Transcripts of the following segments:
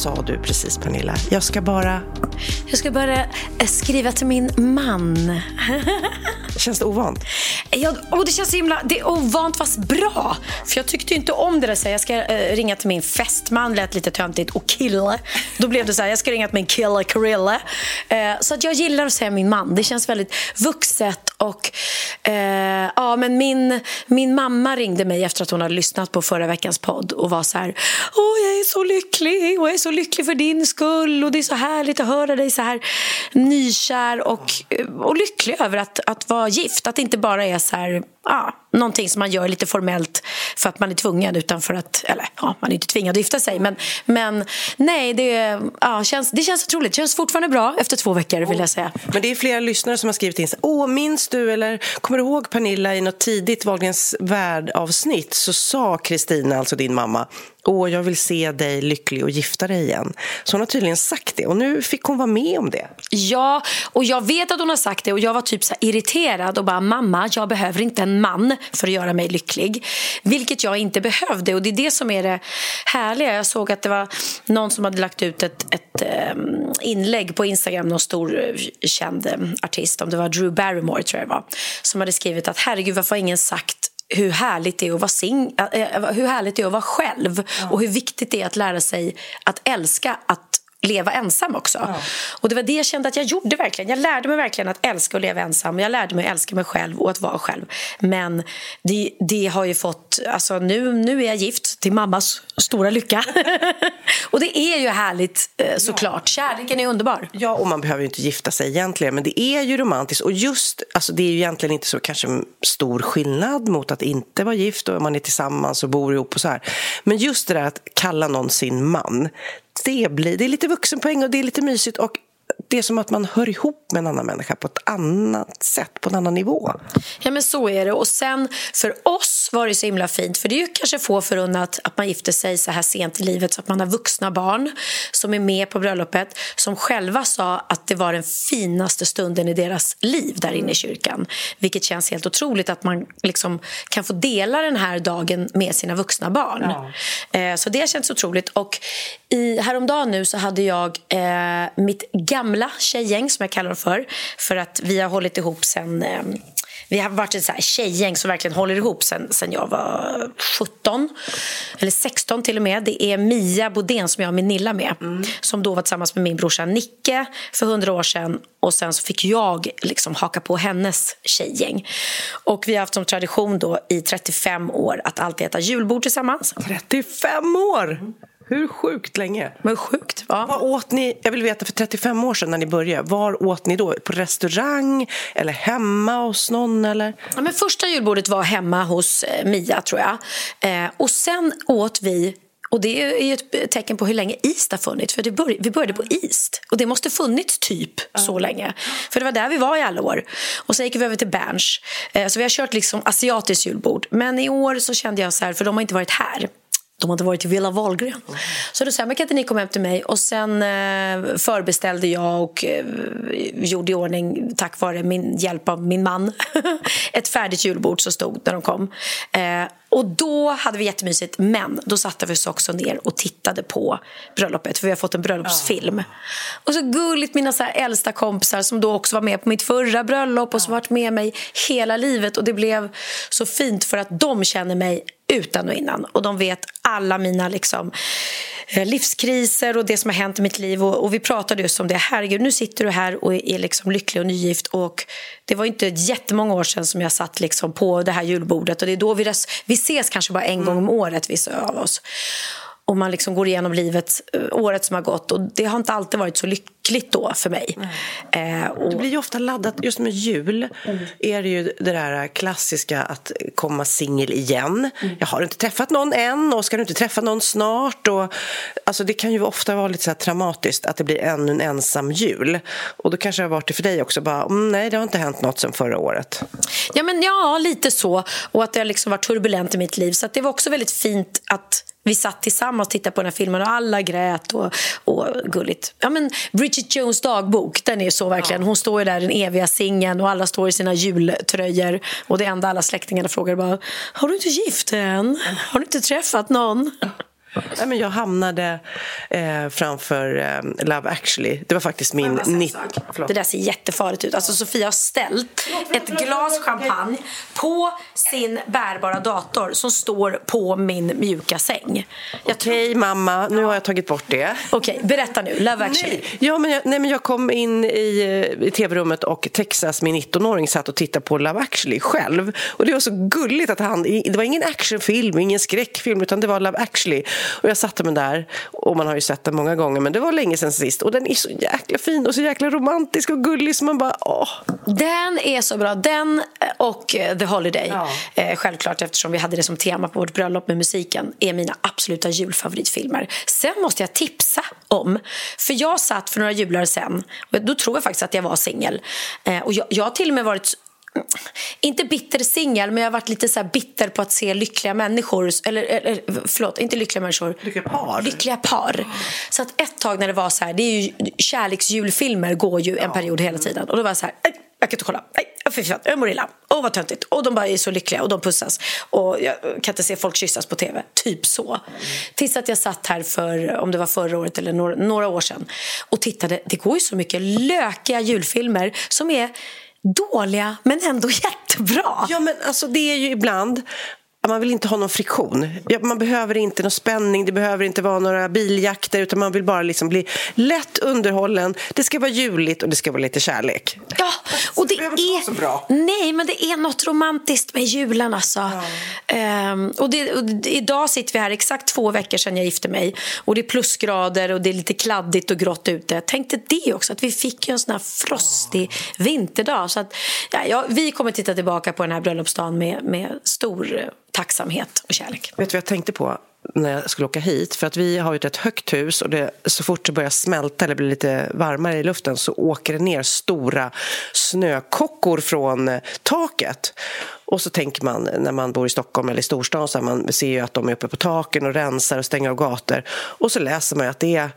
sa du precis Pernilla? Jag ska bara... Jag ska bara eh, skriva till min man. Känns det ovant? Ja, och det känns himla... Det är ovant fast bra. För jag tyckte inte om det där. Så jag ska eh, ringa till min fästman, lät lite töntigt. Och kille. Då blev det så här, jag ska ringa till min kille, Krille. Eh, så att jag gillar att säga min man. Det känns väldigt vuxet. Och, eh, ja, men min, min mamma ringde mig efter att hon hade lyssnat på förra veckans podd och var så här, åh jag är så lycklig och jag är så lycklig för din skull och det är så härligt att höra dig så här nykär och, och lycklig över att, att vara gift. Att det inte bara är så här, ja, någonting som man gör lite formellt för att man är tvungen utan för att, eller ja, man är inte tvingad att gifta sig men, men nej, det, ja, känns, det känns otroligt. Det känns fortfarande bra efter två veckor vill jag säga. Oh, men det är flera lyssnare som har skrivit in Åh, minns du eller kommer du ihåg Pernilla i något tidigt Wahlgrens värld-avsnitt så sa Kristina, alltså din mamma, Åh, jag vill se dig lycklig och gifta dig igen. Så hon har tydligen sagt det och nu fick hon vara med om det. Ja, och jag vet att hon har sagt det och jag var typ så irriterad och bara mamma, jag behöver inte en man för att göra mig lycklig. Vilket jag inte behövde och det är det som är det härliga. Jag såg att det var någon som hade lagt ut ett, ett um, inlägg på Instagram, någon stor uh, känd eh, artist, om det var Drew Barrymore tror jag det var, som hade skrivit att herregud varför har ingen sagt hur härligt det är att vara, sing äh, hur härligt det är att vara själv ja. och hur viktigt det är att lära sig att älska att leva ensam också. Ja. Och det var det jag kände att jag gjorde verkligen. Jag lärde mig verkligen att älska och leva ensam. Jag lärde mig att älska mig själv och att vara själv. Men det, det har ju fått, alltså nu, nu är jag gift till mammas stora lycka. och det är ju härligt eh, såklart. Kärleken är underbar. Ja, och man behöver ju inte gifta sig egentligen. Men det är ju romantiskt. Och just, alltså det är ju egentligen inte så kanske stor skillnad mot att inte vara gift och man är tillsammans och bor ihop och så här. Men just det där att kalla någon sin man det blir. Det är lite vuxenpoäng och det är lite mysigt och det är som att man hör ihop med en annan människa på ett annat sätt, på en annan nivå. Ja, men så är det. Och sen för oss var det så himla fint, för det är ju kanske få förunnat att man gifter sig så här sent i livet så att man har vuxna barn som är med på bröllopet som själva sa att det var den finaste stunden i deras liv där inne i kyrkan. Vilket känns helt otroligt att man liksom kan få dela den här dagen med sina vuxna barn. Ja. Eh, så det känns otroligt. Och i, häromdagen nu så hade jag eh, mitt gamla tjejgäng som jag kallar dem för. För att vi har hållit ihop sen eh, vi har varit ett så här tjejgäng som verkligen håller ihop sen, sen jag var 17, eller 16 till och med. Det är Mia Bodén som jag har min Nilla med, mm. som då var tillsammans med min brorsa Nicke för hundra år sedan. Och sen så fick jag liksom haka på hennes tjejgäng. Och vi har haft som tradition då i 35 år att alltid äta julbord tillsammans. 35 år! Hur sjukt länge? Men sjukt, va? Vad åt ni, jag vill veta, för 35 år sedan när ni började, var åt ni då? På restaurang eller hemma hos någon? Eller? Ja, men första julbordet var hemma hos eh, Mia, tror jag. Eh, och sen åt vi och Det är ett tecken på hur länge East har funnits. För bör, vi började på East. Och det måste funnits typ så länge. För det var där vi var i alla år. Och Sen gick vi över till Berns. Eh, så vi har kört liksom asiatiskt julbord. Men i år så kände jag så här, för de har inte varit här. De hade varit i Villa Wahlgren. Mm. Så då sa jag, kan inte ni komma hem till mig? Och sen eh, förbeställde jag och eh, gjorde i ordning, tack vare min hjälp av min man, ett färdigt julbord som stod när de kom. Eh, Och då hade vi jättemysigt, men då satte vi oss också ner och tittade på bröllopet, för vi har fått en bröllopsfilm. Ja. Och så gulligt, mina så äldsta kompisar som då också var med på mitt förra bröllop och som varit med mig hela livet. Och det blev så fint för att de känner mig utan och innan. Och de vet alla mina liksom, eh, livskriser och det som har hänt i mitt liv. Och, och, vi pratade just om det. Herregud, nu sitter du här och är liksom lycklig och nygift. Och det var inte jättemånga år sedan som jag satt liksom på det här julbordet. Och det är då vi, res- vi ses kanske bara en gång om året, vissa av oss och man liksom går igenom livet, eh, året som har gått. Och Det har inte alltid varit så lyckligt då för mig. Eh, och... Det blir ju ofta laddat, just med jul mm. är det ju det där klassiska att komma singel igen. Mm. Jag har inte träffat någon än och ska du inte träffa någon snart? Och, alltså det kan ju ofta vara lite så traumatiskt att det blir ännu en ensam jul. Och då kanske det har varit det för dig också, bara, mm, nej det har inte hänt något sen förra året. Ja, men ja, lite så. Och att det har liksom varit turbulent i mitt liv. Så det var också väldigt fint att vi satt tillsammans och tittade på den här filmen och alla grät och, och gulligt. Ja, men Bridget Jones dagbok, den är så verkligen. Hon står där den eviga singeln och alla står i sina jultröjor och det enda alla släktingarna frågar bara Har du inte gift än? Har du inte träffat någon? Nej, men jag hamnade eh, framför eh, Love actually. Det var faktiskt min... Nitt... Det där ser jättefarligt ut. Alltså, Sofia har ställt ett glas champagne på sin bärbara dator som står på min mjuka säng. Okej, okay, mamma. Nu har jag tagit bort det. Okej, okay, berätta nu. Love actually. Nej, ja, men jag, nej, men jag kom in i, eh, i tv-rummet och Texas, min 19-åring, satt och tittade på Love actually själv. Och Det var så gulligt att han... Det var ingen actionfilm, ingen skräckfilm, utan det var Love actually. Och jag satte mig där, och man har ju sett den många gånger, men det var länge sedan sist. Och den är så jäkla fin och så jäkla romantisk och gullig så man bara, åh. Den är så bra. Den och The Holiday, ja. eh, självklart eftersom vi hade det som tema på vårt bröllop med musiken, är mina absoluta julfavoritfilmer. Sen måste jag tipsa om, för jag satt för några jular sen, och då tror jag faktiskt att jag var singel. Eh, och jag, jag har till och med varit inte bitter singel, men jag har varit lite så bitter på att se lyckliga människor, eller, eller förlåt, inte lyckliga människor. Lyckliga par. Lyckliga par. Så att ett tag när det var så här, det är ju kärleksjulfilmer går ju en period hela tiden. Och då var jag så här, jag kan inte kolla. Nej, fy fan, jag mår illa. Åh, vad töntigt. Och de bara är så lyckliga och de pussas. Och jag kan inte se folk kyssas på tv. Typ så. Mm. Tills att jag satt här för, om det var förra året eller några, några år sedan och tittade. Det går ju så mycket lökiga julfilmer som är dåliga men ändå jättebra. Ja, men alltså det är ju ibland man vill inte ha någon friktion. Man behöver inte någon spänning, det behöver inte vara några biljakter utan man vill bara liksom bli lätt underhållen. Det ska vara juligt och det ska vara lite kärlek. Ja, och det, det är... så bra. Nej, men det är något romantiskt med julen alltså. Ja. Ehm, och, det, och det, idag sitter vi här exakt två veckor sedan jag gifte mig och det är plusgrader och det är lite kladdigt och grått ute. Jag tänkte det också, att vi fick en sån här frostig ja. vinterdag. Så att, ja, vi kommer titta tillbaka på den här bröllopsdagen med, med stor tacksamhet och kärlek. Vet du vad jag tänkte på när jag skulle åka hit? För att vi har ju ett högt hus och det, så fort det börjar smälta eller blir lite varmare i luften så åker det ner stora snökockor från eh, taket. Och så tänker man när man bor i Stockholm eller i storstan så man ser ju att de är uppe på taken och rensar och stänger av gator. Och så läser man ju att det är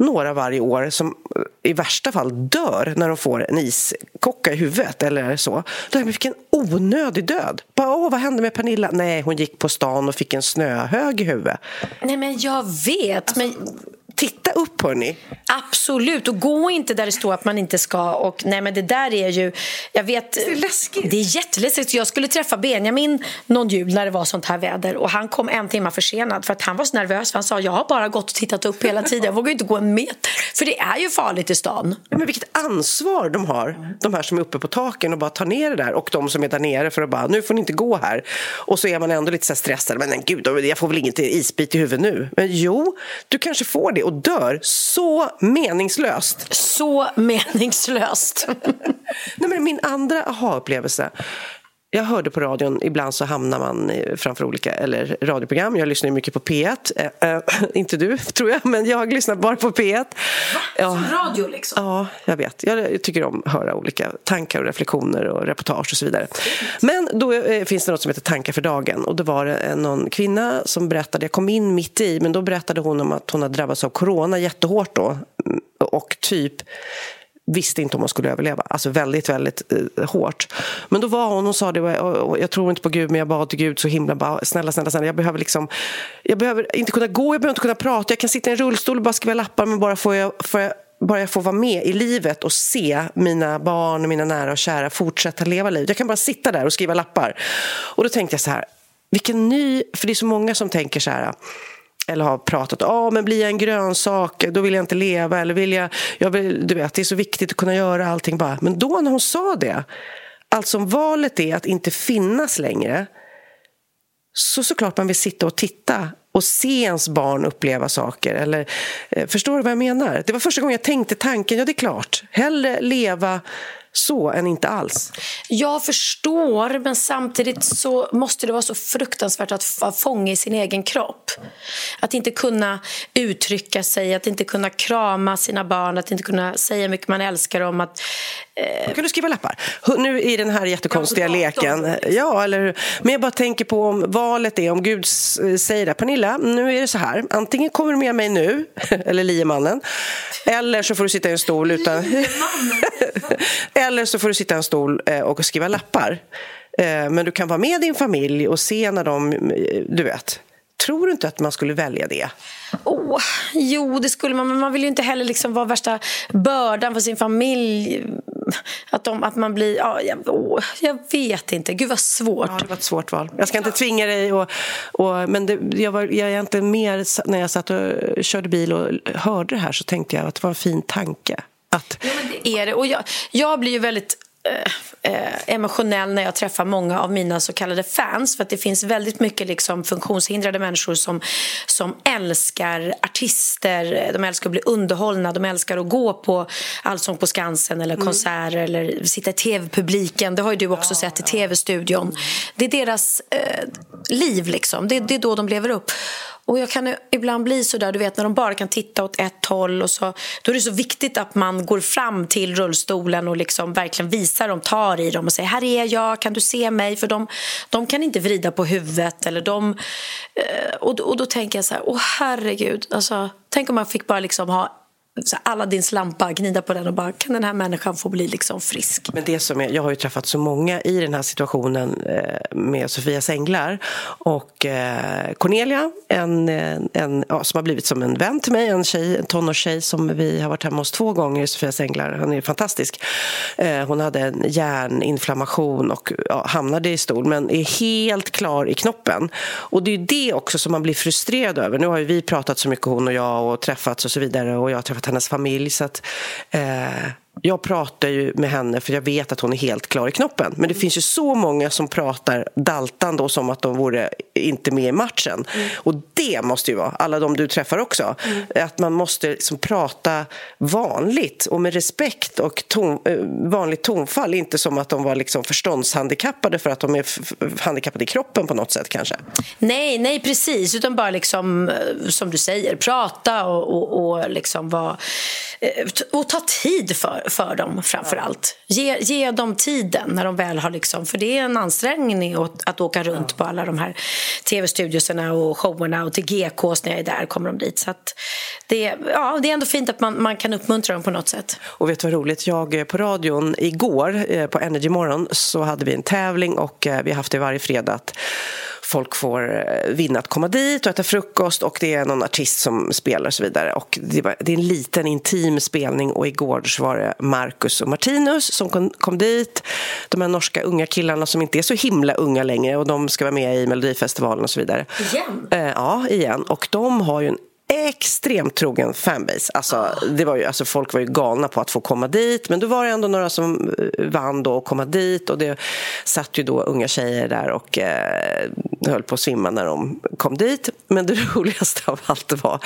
några varje år som eh, i värsta fall dör när de får en iskocka i huvudet eller så. Då är vilken onödig död. Bara, Åh, vad hände med Pernilla? Nej, hon gick på stan och fick en snöhög i huvudet. Nej, men jag vet. Alltså, men titta upp hörni. Absolut, och gå inte där det står att man inte ska. Och, nej men det där är ju, jag vet. Det är läskigt. Det är jätteläskigt. Jag skulle träffa Benjamin någon jul när det var sånt här väder och han kom en timme försenad för att han var så nervös. För han sa jag har bara gått och tittat upp hela tiden. Jag vågar inte gå en meter. För det är ju farligt i stan. Men vilket ansvar de har, de här som är uppe på taken och bara tar ner det där och de som är där nere för att bara nu får ni inte gå här. Och så är man ändå lite så stressad. Men gud, jag får väl inget isbit i huvudet nu. Men jo, du kanske får det och dör så meningslöst. Så meningslöst. Nej, men min andra aha-upplevelse jag hörde på radion, ibland så hamnar man framför olika eller radioprogram. Jag lyssnar mycket på P1. Äh, äh, inte du, tror jag, men jag lyssnar bara på P1. Va? Ja. Som radio liksom? Ja, jag vet. Jag tycker om att höra olika tankar och reflektioner och reportage och så vidare. Men då äh, finns det något som heter Tankar för dagen. Och då var det någon kvinna som berättade, jag kom in mitt i, men då berättade hon om att hon hade drabbats av corona jättehårt då. Och typ visste inte om hon skulle överleva. Alltså väldigt, väldigt eh, hårt. Men då var hon, och sa det, och, jag tror inte på Gud, men jag bad till Gud så himla bara, snälla, snälla, snälla, jag behöver liksom, jag behöver inte kunna gå, jag behöver inte kunna prata, jag kan sitta i en rullstol och bara skriva lappar, men bara får jag, får jag bara jag får vara med i livet och se mina barn och mina nära och kära fortsätta leva livet. Jag kan bara sitta där och skriva lappar. Och då tänkte jag så här, vilken ny... För det är så många som tänker så här eller har pratat om oh, men blir jag en grönsak, då vill jag inte leva. Eller vill jag, jag vill, du vet, det är så viktigt att kunna göra allting. bara. Men då när hon sa det, alltså om valet är att inte finnas längre så såklart man vill sitta och titta och se ens barn uppleva saker. Eller, eh, förstår du vad jag menar? Det var första gången jag tänkte tanken, ja det är klart, hellre leva så än inte alls. Jag förstår, men samtidigt så måste det vara så fruktansvärt att vara fånga i sin egen kropp. Att inte kunna uttrycka sig, att inte kunna krama sina barn, att inte kunna säga hur mycket man älskar dem. Att, eh... Kan du skriva lappar? Nu i den här jättekonstiga ja, leken. Ja, eller Men jag bara tänker på om valet är, om Gud säger det, Pernilla, nu är det så här, antingen kommer du med mig nu, eller liemannen, eller så får du sitta i en stol utan... Eller så får du sitta i en stol eh, och skriva lappar. Eh, men du kan vara med din familj och se när de... Eh, du vet. Tror du inte att man skulle välja det? Oh, jo, det skulle man, men man vill ju inte heller liksom vara värsta bördan för sin familj. Att, de, att man blir... Ja, jag, oh, jag vet inte. Gud, vad svårt. Ja, det var ett svårt val. Jag ska inte tvinga dig. Och, och, men det, jag var jag egentligen mer... När jag satt och körde bil och hörde det här så tänkte jag att det var en fin tanke. Att... Ja, men det är det. Och jag, jag blir ju väldigt eh, eh, emotionell när jag träffar många av mina så kallade fans. För att Det finns väldigt mycket liksom, funktionshindrade människor som, som älskar artister. De älskar att bli underhållna, de älskar att gå på Allsång på Skansen eller mm. konserter eller sitta i tv-publiken. Det har du också ja, sett i tv-studion. Mm. Det är deras eh, liv. Liksom. Det, det är då de lever upp. Och jag kan ibland bli så där, du vet när de bara kan titta åt ett håll och så, då är det så viktigt att man går fram till rullstolen och liksom verkligen visar dem, tar i dem och säger här är jag, kan du se mig? För de, de kan inte vrida på huvudet eller de... Eh, och, och då tänker jag så här, åh herregud, alltså, tänk om man fick bara liksom ha Aladdins lampa, gnida på den och bara kan den här människan få bli liksom frisk? Men det som är, jag har ju träffat så många i den här situationen eh, med Sofias änglar och eh, Cornelia, en, en, ja, som har blivit som en vän till mig, en, tjej, en tonårstjej som vi har varit hemma hos två gånger Sofias änglar. Hon är fantastisk. Eh, hon hade en hjärninflammation och ja, hamnade i stol men är helt klar i knoppen. Och det är det också som man blir frustrerad över. Nu har ju vi pratat så mycket hon och jag och träffats och så vidare och jag har träffat hennes familj. Så att, eh, jag pratar ju med henne för jag vet att hon är helt klar i knoppen. Men det finns ju så många som pratar daltande och som att de vore inte med i matchen. Mm. Och det måste ju vara, alla de du träffar också, mm. att man måste liksom prata vanligt och med respekt och ton, eh, vanligt tonfall. Inte som att de var liksom förståndshandikappade för att de är handikappade i kroppen på något sätt kanske. Nej, nej precis. Utan bara liksom, eh, som du säger, prata och, och, och liksom vara Eh, och ta tid för, för dem framför allt. Ge, ge dem tiden när de väl har liksom, för det är en ansträngning att, att åka runt på alla de här tv-studioserna och showerna och till GKs när jag är där kommer de dit. Så det, ja, det är ändå fint att man, man kan uppmuntra dem på något sätt. Och vet du vad roligt? Jag eh, på radion igår eh, på Energy Morgon så hade vi en tävling och eh, vi har haft det varje fredag folk får eh, vinna att komma dit och äta frukost och det är någon artist som spelar och så vidare. Och det, var, det är en liten intim spelning och igår så var det Marcus och Martinus som kom, kom dit. De här norska unga killarna som inte är så himla unga längre och de ska vara med i Melodifestivalen och så vidare. Igen? Eh, ja, igen. Och de har ju en extremt trogen fanbase. Alltså, det var ju, alltså, folk var ju galna på att få komma dit men då var det ändå några som eh, vann då att komma dit och det satt ju då unga tjejer där och eh, höll på att svimma när de kom dit. Men det roligaste av allt var,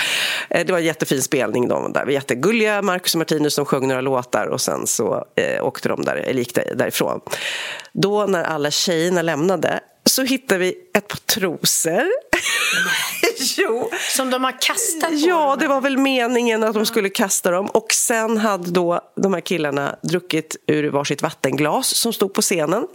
eh, det var en jättefin spelning. De där var jättegulliga, Marcus och Martinus som sjöng några låtar och sen så eh, åkte de där, gick därifrån. Då när alla tjejerna lämnade så hittade vi ett par trosor. Jo. Som de har kastat på Ja, dem. det var väl meningen att de skulle kasta dem. Och sen hade då de här killarna druckit ur varsitt vattenglas som stod på scenen.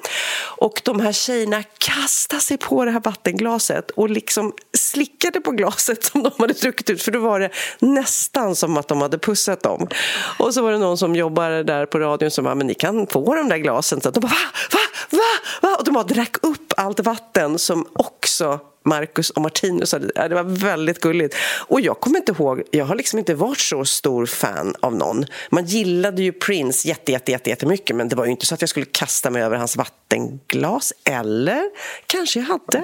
Och de här tjejerna kastade sig på det här vattenglaset och liksom slickade på glaset som de hade druckit ut. För då var det nästan som att de hade pussat dem. Och så var det någon som jobbade där på radion som sa, men ni kan få de där glasen. Så de bara, va, va, va, va? Och de bara drack upp allt vatten som också Marcus och Martinus hade. Det var väldigt gulligt. Och jag kommer inte ihåg, jag har liksom inte varit så stor fan av någon. Man gillade ju Prince jätte, jätte, jätte, jättemycket men det var ju inte så att jag skulle kasta mig över hans vattenglas. Eller kanske jag hade.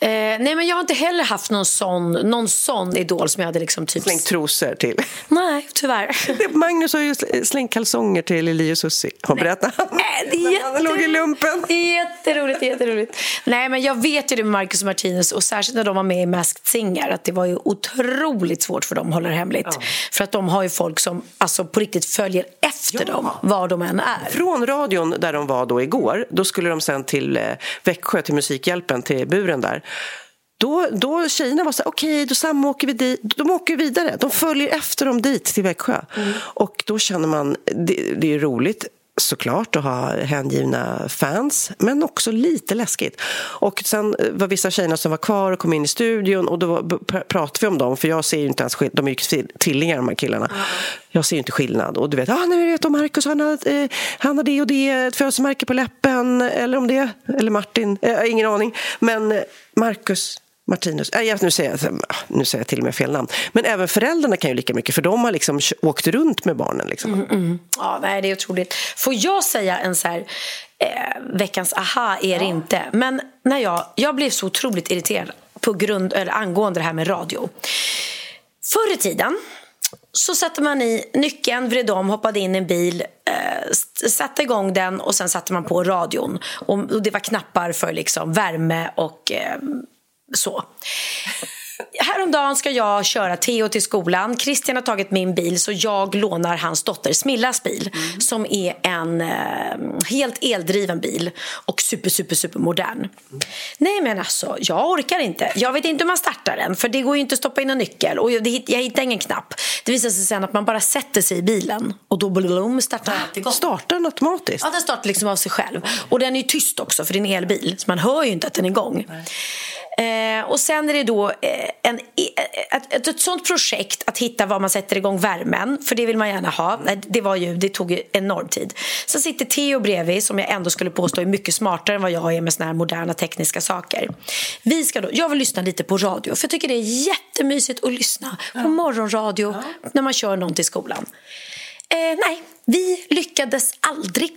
Eh, nej, men jag har inte heller haft någon sån, någon sån idol som jag hade liksom typ... Slängt trosor till. Nej, tyvärr. Magnus har ju slängt kalsonger till Eli och Susie. Har berättat. Äh, det är han låg i lumpen. Jätteroligt, jätteroligt. Nej, men jag vet ju det med Marcus och Martinus och särskilt när de var med i Masked Singer att det var ju otroligt svårt för dem att hålla det hemligt. För att de har ju folk som alltså, på riktigt följer efter dem, var de än är. Från radion där de var då igår, då skulle de sen till eh, Växjö, till Musikhjälpen, till buren där. Då, då tjejerna var så här, okej, då samåker vi dit. De åker vidare. De följer efter dem dit till Växjö. Och då känner man, det, det är roligt såklart att ha hängivna fans, men också lite läskigt. Och sen var vissa tjejerna som var kvar och kom in i studion och då pratade vi om dem, för jag ser ju inte ens skill- de är ju tvill- tvillingar de här killarna. Jag ser ju inte skillnad. Och du vet, ah, nej, vet om Marcus, han har, eh, han har det och det, ett födelsemärke på läppen, eller om det, eller Martin, eh, ingen aning. Men eh, Marcus Martinus, äh, jag- nu, säger jag, nu säger jag till och med fel namn. Men även föräldrarna kan ju lika mycket för de har liksom åkt runt med barnen. Liksom. Ja, nej, det är otroligt. Får jag säga en så här... Eh, veckans aha är det inte. Men när jag, jag blev så otroligt irriterad på grund, eller angående det här med radio. Förr i tiden så satte man i nyckeln, vred om, hoppade in i en bil, eh, satte igång den och sen satte man på radion. Och, och det var knappar för liksom värme och eh, så. Häromdagen ska jag köra Theo till skolan. Christian har tagit min bil så jag lånar hans dotter Smillas bil som är en eh, helt eldriven bil och super, super, super modern. Nej men alltså, jag orkar inte. Jag vet inte hur man startar den för det går ju inte att stoppa in en nyckel och jag, jag hittar ingen knapp. Det visar sig sen att man bara sätter sig i bilen och då blum, startar allt igång. Startar den automatiskt? Ja, den startar liksom av sig själv. Och den är tyst också för det är en elbil. Så man hör ju inte att den är igång. Eh, och sen är det då eh, en, ett, ett, ett sånt projekt att hitta var man sätter igång värmen. För det vill man gärna ha. Nej, Det, var ju, det tog ju enorm tid. Sen sitter Theo bredvid som jag ändå skulle påstå är mycket smartare än vad jag är med såna moderna tekniska saker. Vi ska då, jag vill lyssna lite på radio för jag tycker det är jättemysigt att lyssna på morgonradio när man kör någon till skolan. Eh, nej, vi lyckades aldrig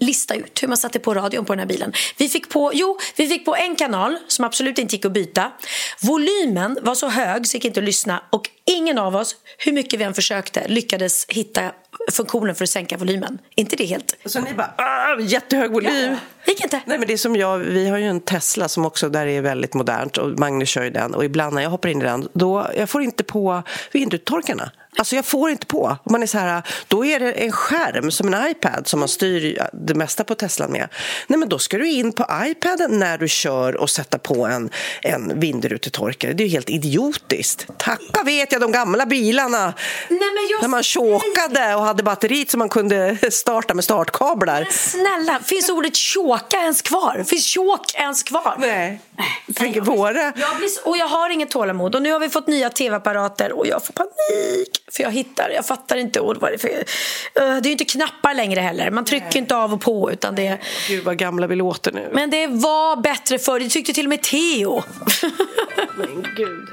lista ut hur man satte på radion på den här bilen. Vi fick på, jo, vi fick på en kanal som absolut inte gick att byta. Volymen var så hög så det gick inte att lyssna och ingen av oss, hur mycket vi än försökte, lyckades hitta funktionen för att sänka volymen. inte det helt... Så ni bara, ah, jättehög volym. Gick inte. Nej, men det är som jag, vi har ju en Tesla som också där är väldigt modernt och Magnus kör ju den och ibland när jag hoppar in i den då jag får inte på vindrutetorkarna. Alltså jag får inte på. Man är så här, då är det en skärm som en iPad som man styr det mesta på Teslan med. Nej men då ska du in på iPaden när du kör och sätta på en, en vindrutetorkare. Det är ju helt idiotiskt. Tacka vet jag de gamla bilarna. Nej, men jag när man chokade och hade batteriet som man kunde starta med startkablar. Snälla, finns ordet tjåka ens kvar? Finns tjåk ens kvar? Nej. Tänker våra. Jag blir, och jag har inget tålamod. Och nu har vi fått nya tv-apparater och jag får panik. För jag hittar, jag fattar inte. Och vad är det, för, Eh, det är ju inte knappar längre heller. Man trycker inte av och på. Utan det, Gud vad gamla vi låter nu. men det var bättre förr. Det tyckte till och med Theo. Men gud.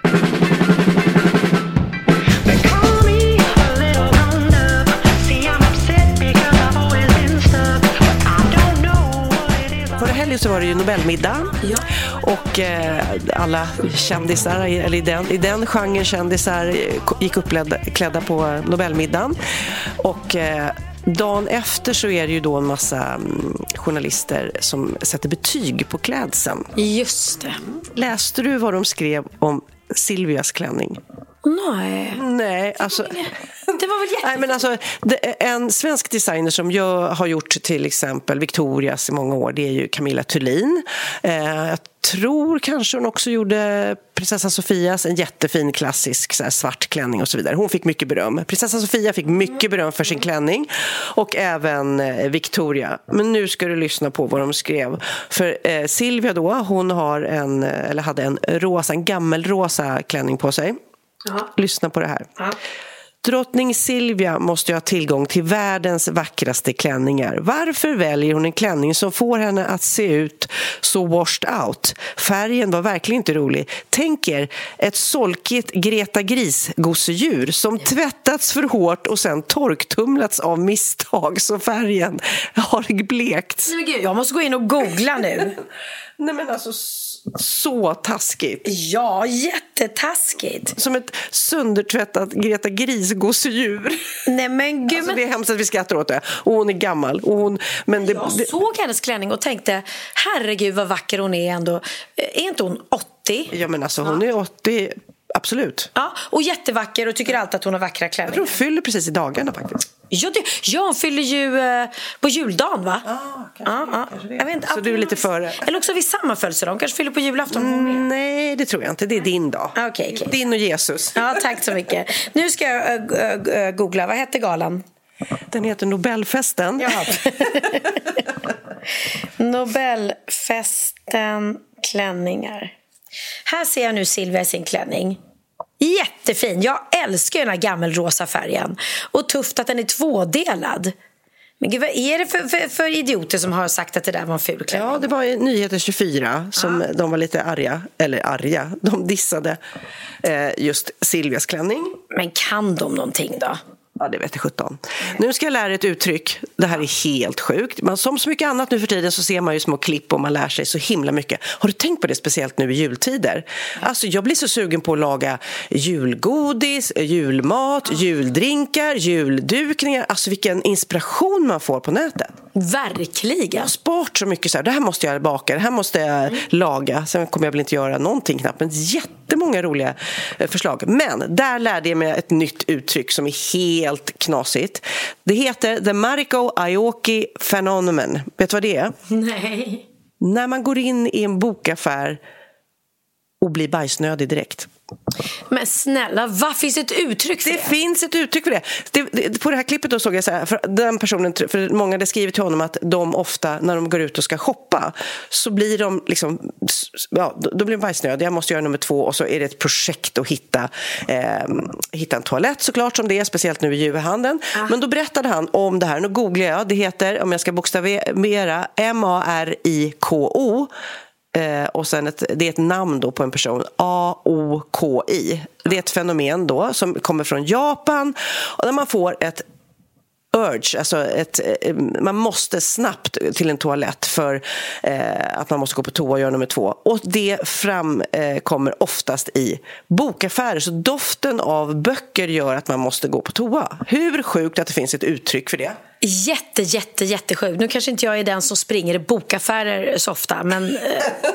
Förra helgen så var det ju Nobelmiddag. Ja. Och eh, alla kändisar, eller i den, i den genren kändisar, eh, gick uppklädda klädda på Nobelmiddagen. Och eh, dagen efter så är det ju då en massa mm, journalister som sätter betyg på klädseln. Just det. Läste du vad de skrev om Silvias klänning? Nej. Nej, alltså... det var väl jättefint? Nej, men alltså, en svensk designer som jag har gjort till exempel Victorias i många år, det är ju Camilla Thulin. Eh, jag tror kanske hon också gjorde prinsessan Sofias, en jättefin klassisk så svart klänning och så vidare. Hon fick mycket beröm. Prinsessan Sofia fick mycket beröm för sin klänning och även eh, Victoria. Men nu ska du lyssna på vad de skrev. För eh, Silvia då, hon har en, eh, eller hade en rosa, en gammelrosa klänning på sig. Lyssna på det här. Drottning Silvia måste ju ha tillgång till världens vackraste klänningar. Varför väljer hon en klänning som får henne att se ut så washed out? Färgen var verkligen inte rolig. Tänk er ett solkigt Greta Gris-gosedjur som tvättats för hårt och sen torktumlats av misstag så färgen har blekt. Nej, men gud, jag måste gå in och googla nu. Nej men alltså så taskigt. Ja, jättetaskigt. Som ett söndertvättat Greta Gris-gosedjur. Nej men gud, Alltså, det är hemskt att vi skrattar åt det. Och hon är gammal. Och hon, men det, jag det, såg hennes klänning och tänkte herregud vad vacker hon är ändå. Är inte hon 80? ja, men alltså, hon är 80, absolut. Ja, och jättevacker och tycker alltid att hon har vackra Jag tror klänningar. hon fyller precis i dagarna faktiskt. Ja, det, ja, hon fyller ju eh, på juldagen va? Ah, kanske det, ja. kanske det. Jag vet inte, Så du är lite före. Eller också vid samma födelsedag. Hon kanske fyller på julafton. Mm. Nej, det tror jag inte. Det är din dag. Okej, okej. Din och Jesus. Ja, tack så mycket. Nu ska jag äh, äh, googla. Vad hette galan? Den heter Nobelfesten. Nobelfesten klänningar. Här ser jag nu Silvia i sin klänning. Jättefin. Jag älskar den här gammelrosa färgen. Och tufft att den är tvådelad. Men gud, vad är det för, för, för idioter som har sagt att det där var en ful klänning? Ja, det var i Nyheter 24 som de var lite arga, eller arga, de dissade eh, just Silvias klänning. Men kan de någonting då? Ja, det vet jag sjutton. Nu ska jag lära er ett uttryck. Det här är helt sjukt. Men som så mycket annat nu för tiden så ser man ju små klipp och man lär sig så himla mycket. Har du tänkt på det speciellt nu i jultider? Alltså, jag blir så sugen på att laga julgodis, julmat, juldrinkar, juldukningar. Alltså vilken inspiration man får på nätet. Verkligen. Jag har sparat så mycket. Så här, det här måste jag baka, det här måste jag laga. Sen kommer jag väl inte göra någonting knappt. Men jättemånga roliga eh, förslag. Men där lärde jag mig ett nytt uttryck som är helt knasigt. Det heter the Mariko Aoki phenomenon. Vet du vad det är? Nej. När man går in i en bokaffär och blir bajsnödig direkt. Men snälla, vad finns ett uttryck för Det det? finns ett uttryck för det. det, det på det här klippet då såg jag så här, för den personen, för många hade skrivit till honom att de ofta när de går ut och ska shoppa så blir de liksom, ja, då blir de bajsnödiga, jag måste göra nummer två och så är det ett projekt att hitta, eh, hitta en toalett såklart som det är, speciellt nu i julhandeln. Men då berättade han om det här, nu googlar jag, det heter, om jag ska bokstavera, M-A-R-I-K-O Eh, och sen ett, det är ett namn då på en person, A-O-K-I. Det är ett fenomen då som kommer från Japan och när man får ett urge, alltså ett, eh, man måste snabbt till en toalett för eh, att man måste gå på toa och göra nummer två. Och det framkommer eh, oftast i bokaffärer, så doften av böcker gör att man måste gå på toa. Hur sjukt att det finns ett uttryck för det? Jätte, jätte, jättesjukt. Nu kanske inte jag är den som springer i bokaffärer så ofta men eh,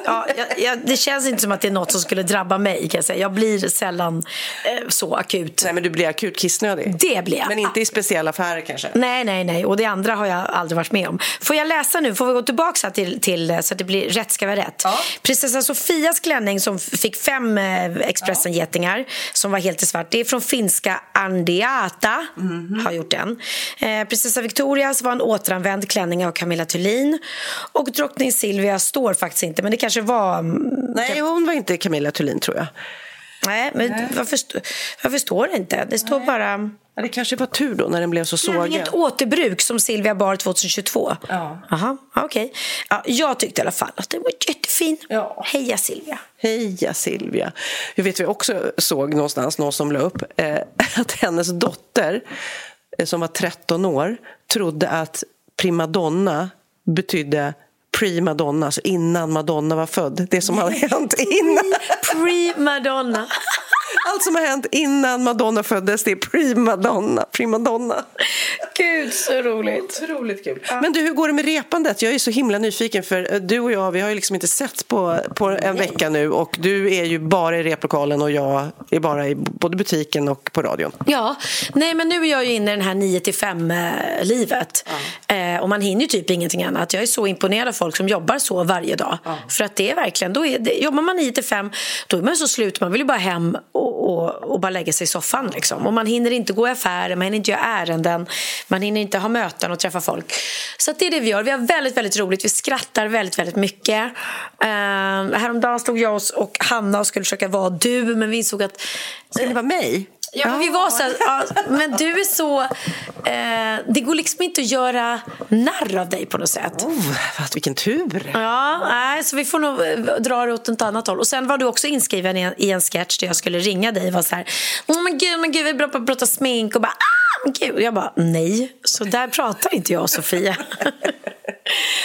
ja, jag, det känns inte som att det är något som skulle drabba mig. Kan jag, säga. jag blir sällan eh, så akut. Nej, men du blir akut kissnödig. Det blir jag. Men inte i speciella affärer kanske? Nej, nej, nej. Och det andra har jag aldrig varit med om. Får jag läsa nu? Får vi gå tillbaka till, till så att det blir rätt ska vara rätt? Ja. Prinsessa Sofias klänning som fick fem eh, Expressen-getingar som var helt i svart. Det är från finska Andiata. Har gjort den. Eh, prinsessa Victorias var en återanvänd klänning av Camilla Thulin. Och drottning Silvia står faktiskt inte, men det kanske var... mm, Nej, hon var inte Camilla Thulin tror jag. Nej, men varför, st- varför står det inte? Det står bara... Ja, det kanske var tur då när den blev så sågad. Inget återbruk som Silvia bar 2022. Ja. Aha, okej. Ja, jag tyckte i alla fall att den var jättefin. Ja. Heja Silvia. Heja Silvia! Jag vet vi också såg någonstans, någon som la upp, eh, att hennes dotter som var 13 år trodde att primadonna betydde pre-madonna, alltså innan Madonna var född. Det som hade hänt innan. Pre-Madonna. Allt som har hänt innan Madonna föddes, det är pre-Madonna. Primadonna. gud, så roligt. Otroligt kul. Men du, hur går det med repandet? Jag är så himla nyfiken för eh, du och jag, vi har ju liksom inte setts på, på en vecka nu och du är ju bara i replokalen och jag är bara i både butiken och på radion. Ja, nej men nu är jag ju inne i den här 9 till 5 livet eh, och man hinner ju typ ingenting annat. Jag är så imponerad av folk som jobbar så varje dag. För att det är verkligen, då är det, jobbar man 9 till 5 då är man så slut, man vill ju bara hem och, och, och bara lägga sig i soffan liksom. Och man hinner inte gå i affärer, man hinner inte göra ärenden, man hinner inte ha möten och träffa folk. Så att det är det vi gör. Vi har väldigt, väldigt roligt, vi skrattar väldigt, väldigt mycket. Eh, häromdagen stod jag och, Hanna och skulle försöka vara du, men vi insåg att Ska det vara mig? Ja, men vi var så här, ja, men du är så... Eh, det går liksom inte att göra narr av dig på något sätt. Oh, vilken tur! Ja, nej, så vi får nog eh, dra det åt ett annat håll. Och sen var du också inskriven i en, i en sketch där jag skulle ringa dig och var så här, åh men gud, men gud, vi är bra på att prata smink och bara, ah, men gud. Jag bara, nej, så där pratar inte jag och Sofia.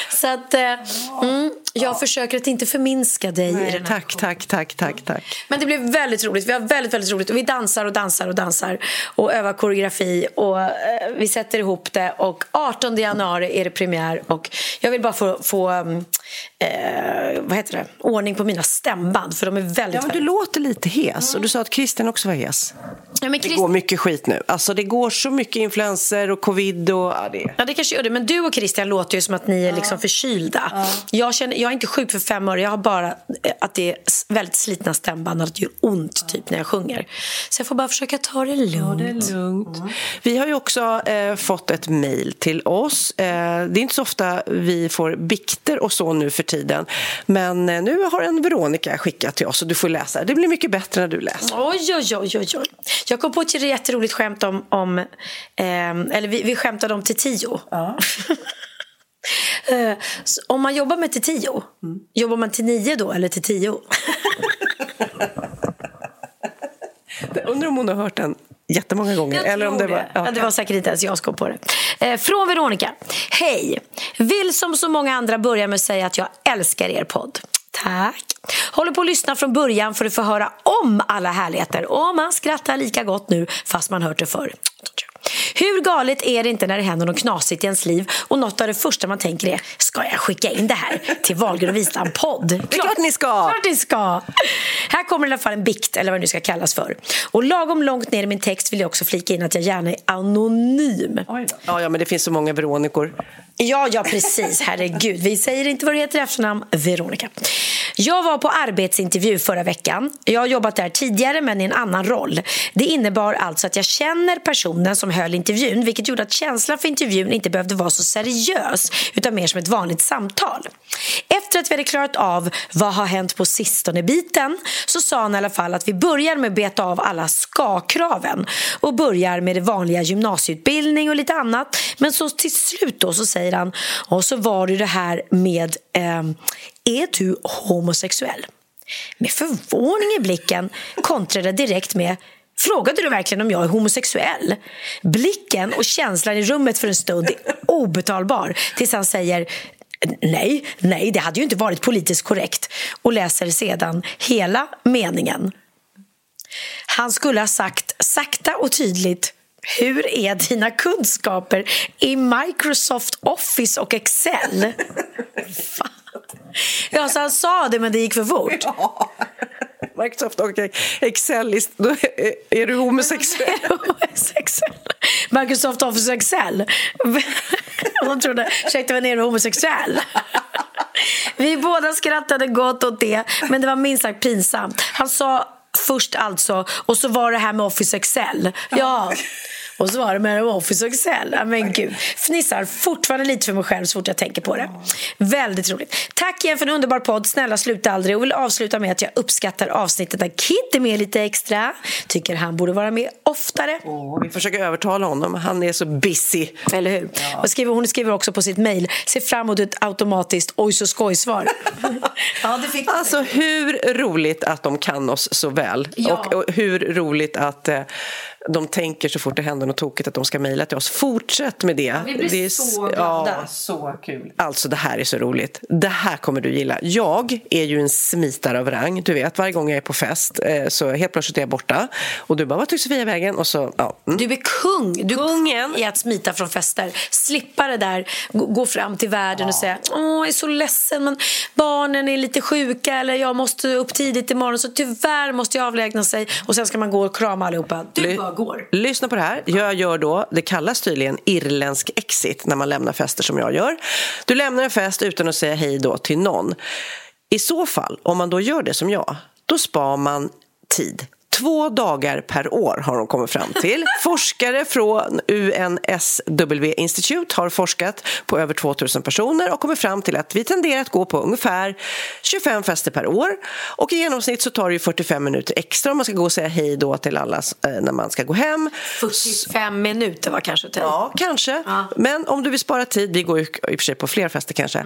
så att, eh, mm, jag försöker att inte förminska dig i Nej, den här tack, tack, tack, tack, tack. men det blev väldigt roligt. Vi har väldigt, väldigt roligt. Och vi dansar och dansar och dansar och övar koreografi och eh, vi sätter ihop det. Och 18 januari är det premiär och jag vill bara få, få mm, eh, vad heter det? ordning på mina stämband för de är väldigt... Ja, men du väldigt... låter lite hes och du sa att Christian också var hes. Ja, men Det Christ- går mycket skit nu. Alltså det går så mycket influenser och covid och... Ja, det... Ja, det kanske gör det. Men du och Christian låter ju som att ni är liksom förkylda. Jag, känner, jag är inte sjuk för fem öre. Jag har bara eh, att det är väldigt slitna stämband och att det gör ont typ när jag sjunger. Så jag får bara försöka ta det lugnt. lugnt. Vi har ju också eh, fått ett mejl till oss. Eh, det är inte så ofta vi får bikter och så nu för tiden. Men eh, nu har en Veronica skickat till oss och du får läsa. Det blir mycket bättre när du läser. Oj, oj, oj, oj, oj. Jag kom på ett jätteroligt skämt om... om ehm, eller vi, vi skämtade om till tio. Eh, så om man jobbar med till tio, jobbar man till nio då eller till tio? Undrar om hon har hört den jättemånga gånger. Jag eller om det var, Ja, det var säkert inte ens jag som kom på det. Eh, från Veronica. Hej! Vill som så många andra börja med att säga att jag älskar er podd. Tack. Håller på att lyssna från början för att få höra om alla härligheter. Och man skrattar lika gott nu fast man hört det förr. Hur galet är det inte när det händer något knasigt i ens liv och något av det första man tänker är ska jag skicka in det här till Wahlgren och Wistam podd? Är klart ni ska! Klart ni ska! Här kommer i alla fall en bikt, eller vad det nu ska kallas för. Och lagom långt ner i min text vill jag också flika in att jag gärna är anonym. Ja, ja, men det finns så många Veronicor. Ja, ja, precis. Herregud. Vi säger inte vad du heter i efternamn. Veronica. Jag var på arbetsintervju förra veckan. Jag har jobbat där tidigare, men i en annan roll. Det innebar alltså att jag känner personen som höll intervjun vilket gjorde att känslan för intervjun inte behövde vara så seriös utan mer som ett vanligt samtal. Efter att vi hade klarat av vad har hänt på sistone-biten så sa han i alla fall att vi börjar med att beta av alla ska-kraven och börjar med det vanliga gymnasieutbildning och lite annat. Men så till slut då så säger han och så var det det här med eh, är du homosexuell? Med förvåning i blicken kontrade direkt med Frågade du verkligen om jag är homosexuell? Blicken och känslan i rummet för en stund är obetalbar tills han säger Nej, nej, det hade ju inte varit politiskt korrekt och läser sedan hela meningen. Han skulle ha sagt sakta och tydligt hur är dina kunskaper i Microsoft Office och Excel? Fan. Ja, så han sa det, men det gick för fort. Microsoft och Excel, då är, du homosexuell? Excel. Microsoft Office Excel. Hon trodde, ursäkta men är du homosexuell? Vi båda skrattade gott åt det, men det var minst sagt pinsamt. Han sa först alltså, och så var det här med Office Excel. Ja. Och så var det med Office och Excel. Ja, Men gud, fnissar fortfarande lite för mig själv så fort jag tänker på det. Väldigt roligt. Tack igen för en underbar podd. Snälla sluta aldrig. Och vill avsluta med att jag uppskattar avsnittet där Kid är med lite extra. Tycker han borde vara med oftare. Åh, vi försöker övertala honom, han är så busy. Eller hur? Och skriver, hon skriver också på sitt mejl. Ser fram emot ett automatiskt oj så skoj-svar. ja, det fick Alltså hur roligt att de kan oss så väl Ja. och, och hur roligt att, eh, de tänker så fort det händer något tokigt att de ska mejla till oss. Fortsätt med det. vi blir det är, så glada. så kul. Alltså det här är så roligt. Det här kommer du gilla. Jag är ju en smitare av rang. Du vet, varje gång jag är på fest eh, så helt plötsligt är jag borta. Och du bara, vad tog Sofia vägen? Och så, ja. Mm. Du är kung. Du Kungen. är att smita från fester. Slippa det där, gå, fram till världen och säga Åh, jag är så ledsen men barnen är lite sjuka eller jag måste upp tidigt imorgon så tyvärr måste jag avlägna sig och sen ska man gå och krama allihopa. Du Ly- går. Lyssna på det här. Jag gör då, det kallas tydligen irländsk exit när man lämnar fester som jag gör. Du lämnar en fest utan att säga hej då till någon. I så fall, om man då gör det som jag, då spar man tid. Två dagar per år har de kommit fram till. Forskare från UNSW Institute har forskat på över 2000 personer och kommit fram till att vi tenderar att gå på ungefär 25 fester per år. Och i genomsnitt så tar det ju 45 minuter extra om man ska gå och säga hej då till alla eh, när man ska gå hem. 45 minuter var kanske till. Ja, kanske. Men om du vill spara tid, vi går ju i och för sig på fler fester kanske.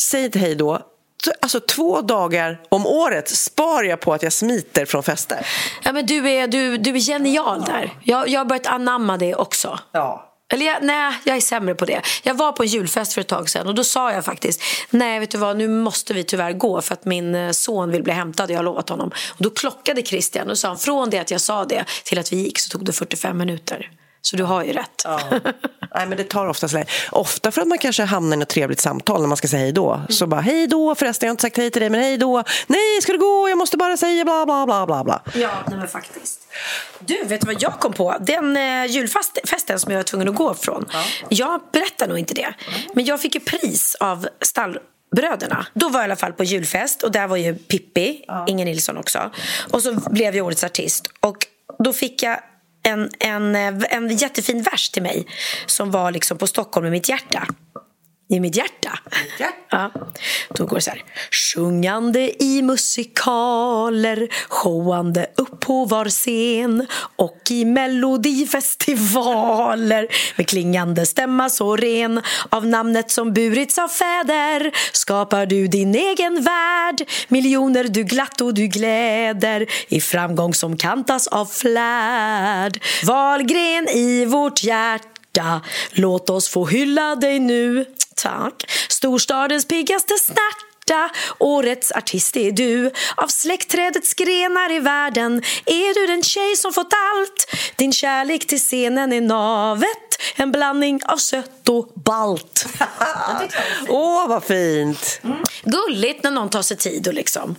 Säg inte hej då. Så, Alltså två dagar om året spar jag på att jag smiter från fester. Ja, men du, är, du, du är genial där. Jag, jag har börjat anamma det också. Ja. Eller jag, nej, jag är sämre på det. Jag var på en julfest för ett tag sedan och då sa jag faktiskt nej, vet du vad, nu måste vi tyvärr gå för att min eh, son vill bli hämtad. Jag har lovat honom. Och då klockade Christian och sa från det att jag sa det till att vi gick så tog det 45 minuter. Så du har ju rätt. Ja. Nej, men det tar oftast längre. Ofta för att man kanske hamnar i ett trevligt samtal när man ska säga hej då. Så bara, hej då förresten, jag har inte sagt hej till dig, men hej då. Nej, ska du gå? Jag måste bara säga bla, bla, bla, bla, bla. Ja, nej men faktiskt. Du, vet du vad jag kom på? Den eh, julfesten som jag var tvungen att gå från. Jag berättar nog inte det. Men jag fick ju pris av stallbröderna. Då var jag i alla fall på julfest och där var ju Pippi, Inger Nilsson också. Och så blev jag årets artist. Och då fick jag en, en, eh, en jättefin vers till mig som var liksom på Stockholm i mitt hjärta. I mitt hjärta. Ja. Då går det så här. Sjungande i musikaler showande upp på var scen och i melodifestivaler med klingande stämma så ren av namnet som burits av fäder skapar du din egen värld miljoner du glatt och du gläder i framgång som kantas av flärd Valgren i vårt hjärta Låt oss få hylla dig nu Tack. Storstadens piggaste snärta Årets artist är du. Av släktträdets grenar i världen Är du den tjej som fått allt. Din kärlek till scenen är navet En blandning av sött och balt. Åh, vad fint! Gulligt när någon tar sig tid och liksom.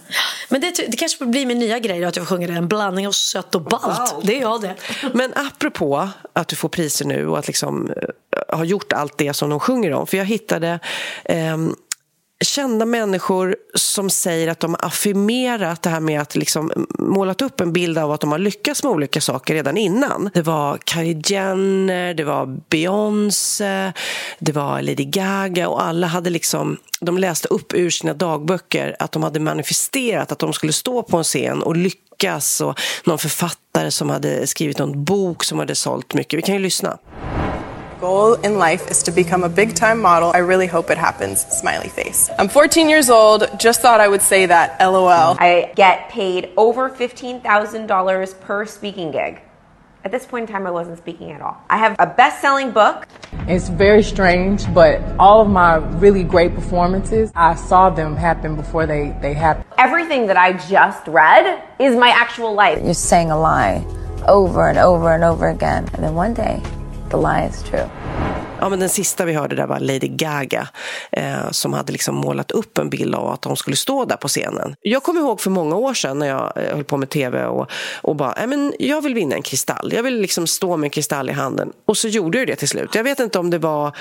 Men det, det kanske blir min nya grej då, Att jag får sjunga det En blandning av sött och balt. Det är jag det. Men apropå att du får priser nu och att liksom eh, ha gjort allt det som de sjunger om. För jag hittade ehm, kända människor som säger att de har affirmerat det här med att liksom målat upp en bild av att de har lyckats med olika saker redan innan. Det var Kylie Jenner, det var Beyoncé, det var Lady Gaga och alla hade liksom de läste upp ur sina dagböcker att de hade manifesterat att de skulle stå på en scen och lyckas och någon författare som hade skrivit någon bok som hade sålt mycket. Vi kan ju lyssna. Goal in life is to become a big time model. I really hope it happens. Smiley face. I'm 14 years old. Just thought I would say that. LOL. I get paid over $15,000 per speaking gig. At this point in time, I wasn't speaking at all. I have a best selling book. It's very strange, but all of my really great performances, I saw them happen before they, they happened. Everything that I just read is my actual life. You're saying a lie over and over and over again. And then one day, the lie is true. Ja, men den sista vi hörde där var Lady Gaga eh, som hade liksom målat upp en bild av att hon skulle stå där på scenen. Jag kommer ihåg för många år sedan när jag eh, höll på med tv och, och bara, men jag vill vinna en kristall. Jag vill liksom stå med en kristall i handen. Och så gjorde jag det till slut. Jag vet inte om det var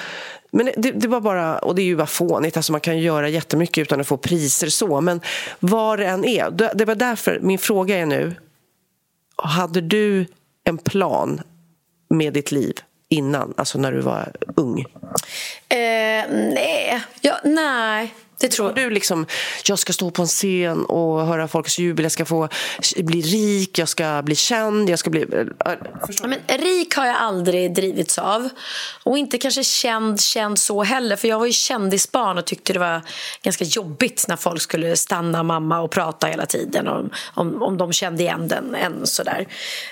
men det, det var bara, och det är ju bara fånigt, alltså man kan göra jättemycket utan att få priser så, men vad det än är, det det var därför min fråga är nu, hade du en plan med ditt liv innan, alltså när du var ung? Eh, nej. Ja, nej det tror jag. Du liksom, jag ska stå på en scen och höra folks jubel, jag ska få bli rik, jag ska bli känd, jag ska bli... Ja, men rik har jag aldrig drivits av. Och inte kanske känd, känd så heller. För jag var ju kändisbarn och tyckte det var ganska jobbigt när folk skulle stanna mamma och prata hela tiden om, om, om de kände igen den. En sådär.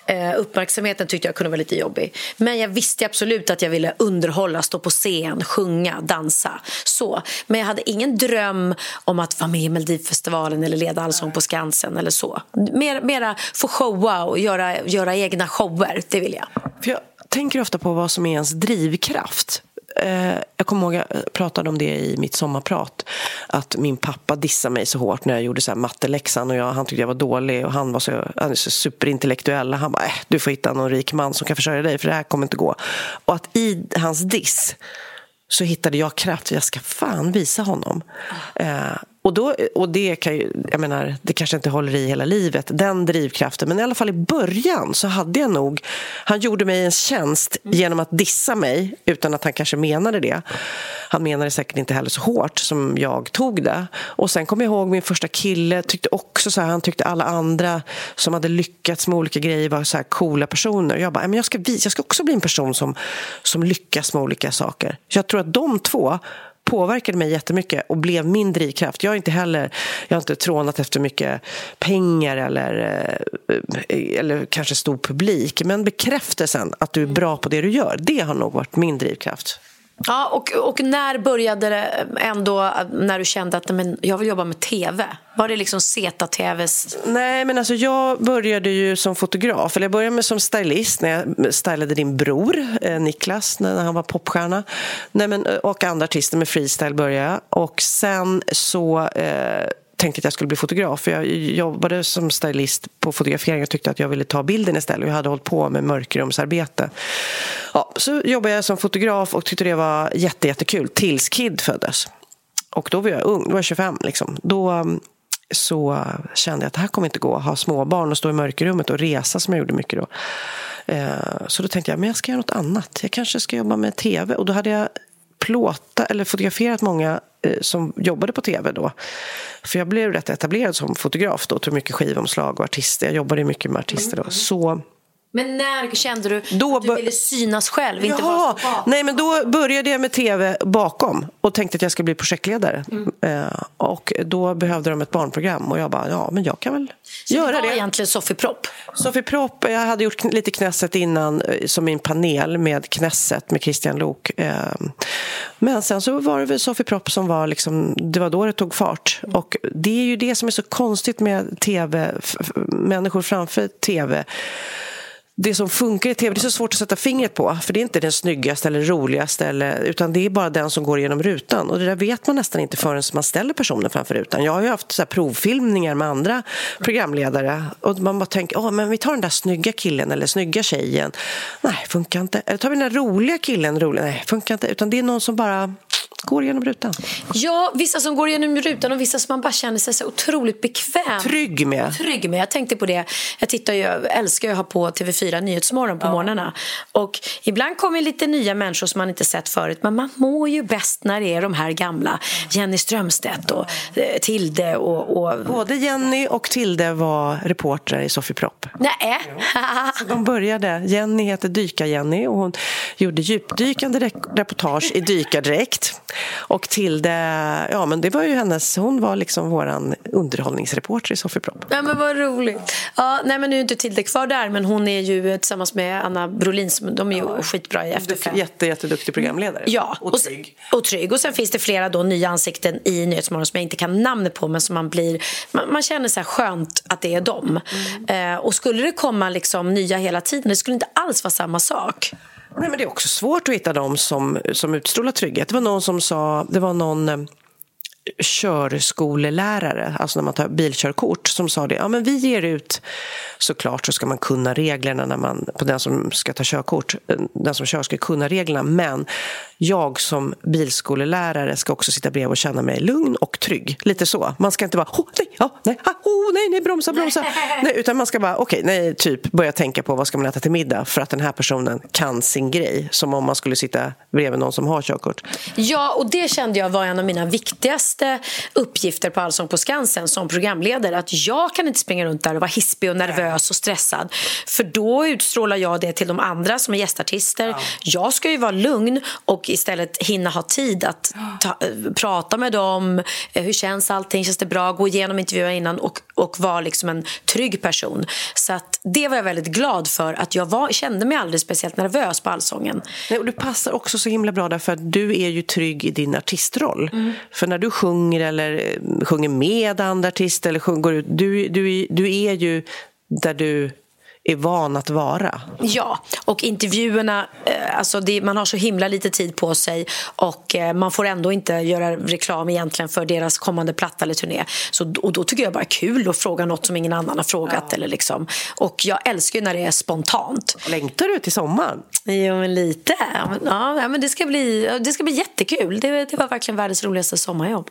Eh, uppmärksamheten tyckte jag kunde vara lite jobbig. Men jag visste absolut att jag ville underhålla, stå på scen, sjunga, dansa. Så. Men jag hade ingen dröm om att vara med i Melodifestivalen eller leda Allsång på Skansen eller så. Mer, mera få showa och göra, göra egna shower, det vill jag. För jag tänker ofta på vad som är ens drivkraft. Eh, jag kommer ihåg, jag pratade om det i mitt sommarprat, att min pappa dissade mig så hårt när jag gjorde så här matteläxan och jag, han tyckte jag var dålig och han var så, han så superintellektuell. Han bara, äh, du får hitta någon rik man som kan försörja dig för det här kommer inte gå. Och att i hans diss så hittade jag kraft. Jag ska fan visa honom. Eh, och, då, och det, kan ju, jag menar, det kanske inte håller i hela livet, den drivkraften. Men i alla fall i början så hade jag nog... Han gjorde mig en tjänst genom att dissa mig utan att han kanske menade det. Han menade säkert inte heller så hårt som jag tog det. Och Sen kommer jag ihåg min första kille. tyckte också så här, Han tyckte alla andra som hade lyckats med olika grejer var så här coola personer. Jag bara, men jag ska, jag ska också bli en person som, som lyckas med olika saker. Jag tror att de två påverkade mig jättemycket och blev min drivkraft. Jag har inte heller jag har inte trånat efter mycket pengar eller, eh, eller kanske stor publik. Men bekräftelsen att du är bra på det du gör, det har nog varit min drivkraft. Ja, och, och när började det ändå när du kände att men, jag vill jobba med tv? Var det liksom ZTVs... Nej, men alltså jag började ju som fotograf. Eller jag började med som stylist när jag stylade din bror eh, Niklas när han var popstjärna. Nej, men, eh, och andra artister med freestyle började jag. Och sen så eh, tänkte att jag skulle bli fotograf. Jag jobbade som stylist på fotografering och tyckte att jag ville ta bilden istället. Jag hade hållit på med mörkrumsarbete. Ja, så jobbade jag som fotograf och tyckte det var jätte, jättekul tills Kid föddes. Och då var jag ung, då var jag 25. Liksom. Då um, så kände jag att det här kommer inte gå. att Ha småbarn och stå i mörkerrummet och resa som jag gjorde mycket då. Eh, så då tänkte jag men jag ska göra något annat. Jag kanske ska jobba med tv. Och då hade jag plåta, eller fotograferat många eh, som jobbade på tv då. För jag blev rätt etablerad som fotograf då, tog mycket skivomslag och artister. Jag jobbade mycket med artister då. Så men när kände du då att du ville synas själv? Inte bara nej, men då började jag med tv bakom och tänkte att jag skulle bli projektledare. Mm. Eh, och då behövde de ett barnprogram och jag bara, ja men jag kan väl Så göra det. Så det var egentligen Sofie Propp? Sofie Propp, jag hade gjort lite Knesset innan eh, som min panel med Knesset med Christian Lok. Eh, men sen så var det väl Sofie Propp som var liksom, det var då det tog fart. Mm. Och det är ju det som är så konstigt med tv, människor framför tv det som funkar i tv det är så svårt att sätta fingret på. För det är inte den snyggaste eller roligaste. Eller, utan det är bara den som går genom rutan. Och det där vet man nästan inte förrän man ställer personen framför rutan. Jag har ju haft så provfilmningar med andra programledare. Och man bara tänker, oh, men vi tar den där snygga killen eller snygga tjejen. Nej, funkar inte. Eller tar vi den där roliga killen, Rolig? Nej, funkar inte. Utan det är någon som bara går genom rutan. Ja, vissa som går genom rutan och vissa som man bara känner sig så otroligt bekväm. Trygg med. Trygg med. Jag tänkte på det. Jag tittar ju, älskar att ha på TV4 Nyhetsmorgon på ja. morgnarna. Och ibland kommer lite nya människor som man inte sett förut. Men man mår ju bäst när det är de här gamla. Jenny Strömstedt och eh, Tilde och, och... Både Jenny och Tilde var reportrar i Sofie Propp. Nej. de började. Jenny heter Dyka-Jenny och hon gjorde djupdykande reportage i dykardräkt. Och Tilde, ja men det var ju hennes, hon var liksom våran underhållningsreporter i Sofie Propp. Ja men vad roligt. Ja, nej men nu är inte Tilde kvar där men hon är ju tillsammans med Anna Brolin, de är ju ja. skitbra i Efterfest. Jätte, jätteduktig programledare. Ja, och, och trygg. Och trygg. Och sen finns det flera då nya ansikten i Nyhetsmorgon som jag inte kan namnet på men som man blir, man, man känner så här skönt att det är dem. Mm. Eh, och skulle det komma liksom nya hela tiden, det skulle inte alls vara samma sak. Nej, men det är också svårt att hitta dem som, som utstrålar trygghet. Det var någon som sa, det var någon eh, körskolelärare, alltså när man tar bilkörkort, som sa det. Ja, men vi ger ut, såklart så ska man kunna reglerna när man, på den som ska ta körkort. Den som kör ska kunna reglerna, men jag som bilskolelärare ska också sitta bredvid och känna mig lugn och trygg. Lite så. Man ska inte bara, oh, nej, ja, nej, oh, nej, nej, bromsa, bromsa. nej, utan man ska bara, okej, okay, nej, typ börja tänka på vad ska man äta till middag för att den här personen kan sin grej. Som om man skulle sitta bredvid någon som har körkort. Ja, och det kände jag var en av mina viktigaste viktigaste uppgifter på Allsång på Skansen som programledare. Att jag kan inte springa runt där och vara hispig och nervös och stressad. För då utstrålar jag det till de andra som är gästartister. Ja. Jag ska ju vara lugn och istället hinna ha tid att ta, prata med dem. Eh, hur känns allting? Känns det bra? Gå igenom intervjuer innan och, och vara liksom en trygg person. Så att det var jag väldigt glad för. Att jag var, kände mig aldrig speciellt nervös på Allsången. Nej, och du passar också så himla bra därför att du är ju trygg i din artistroll. Mm. För när du sjunger eller eh, sjunger med andra artister eller sjunger du, du, du är ju där du är van att vara. Ja, och intervjuerna, eh, alltså det, man har så himla lite tid på sig och eh, man får ändå inte göra reklam egentligen för deras kommande platta eller turné. Så, och då tycker jag bara kul att fråga något som ingen annan har frågat. Ja. Eller liksom. Och jag älskar när det är spontant. Längtar du till sommaren? Jo, men lite. Ja, men det, ska bli, det ska bli jättekul. Det, det var verkligen världens roligaste sommarjobb.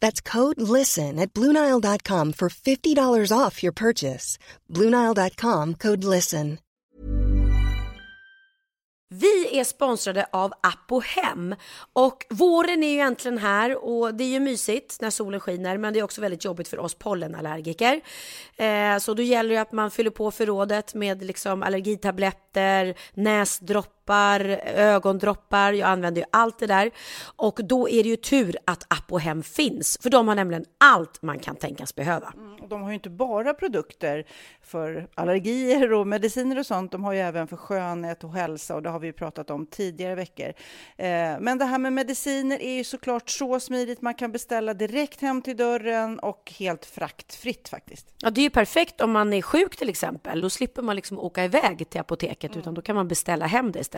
That's code LISTEN at Bluenile.com for $50 off your purchase. Bluenile.com code LISTEN. Vi är sponsrade av Apohem och våren är ju äntligen här och det är ju mysigt när solen skiner men det är också väldigt jobbigt för oss pollenallergiker. Eh, så då gäller det att man fyller på förrådet med liksom allergitabletter, näsdroppar droppar, ögondroppar, jag använder ju allt det där. Och då är det ju tur att Apohem finns, för de har nämligen allt man kan tänkas behöva. Mm, de har ju inte bara produkter för allergier och mediciner och sånt, de har ju även för skönhet och hälsa och det har vi ju pratat om tidigare veckor. Eh, men det här med mediciner är ju såklart så smidigt, man kan beställa direkt hem till dörren och helt fraktfritt faktiskt. Ja, det är ju perfekt om man är sjuk till exempel, då slipper man liksom åka iväg till apoteket, mm. utan då kan man beställa hem det istället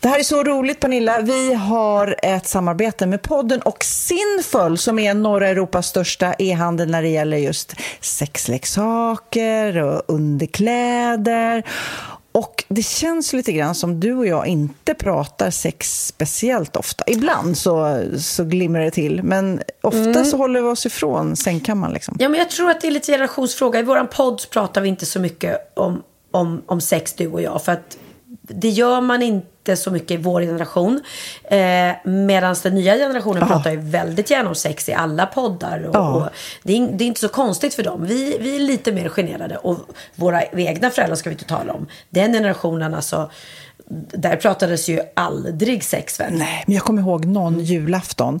Det här är så roligt Pernilla. Vi har ett samarbete med podden och Sinful som är norra Europas största e-handel när det gäller just sexleksaker och underkläder. Och det känns lite grann som du och jag inte pratar sex speciellt ofta. Ibland så, så glimrar det till, men ofta mm. så håller vi oss ifrån sängkammaren. Liksom. Ja, men jag tror att det är lite generationsfråga. I vår podd pratar vi inte så mycket om, om, om sex, du och jag. För att det gör man inte så mycket i vår generation. Eh, Medan den nya generationen Aha. pratar ju väldigt gärna om sex i alla poddar. Och, och det, är, det, är, inte så konstigt för dem. Vi, vi är lite mer generade. Och våra egna föräldrar ska vi inte tala om. Den generationen alltså. Där pratades ju aldrig sex väl? Nej, men jag kommer ihåg någon julafton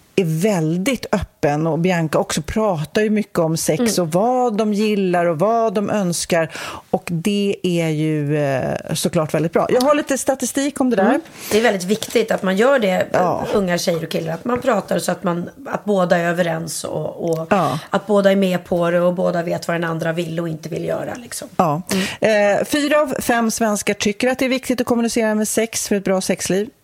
är väldigt öppen och Bianca också pratar ju mycket om sex Mm. och vad de gillar och vad de önskar och det är ju eh, såklart väldigt bra. Jag har lite statistik om det där. Mm. Det är väldigt viktigt att man gör det, unga tjejer och killar. Att man pratar så att, man, att båda är överens och, och Ja. att båda är med på det och båda vet vad den andra vill och inte vill göra. Liksom. Ja. Eh, fyra av fem svenskar tycker att det är viktigt att kommunicera med sex för ett bra sexliv.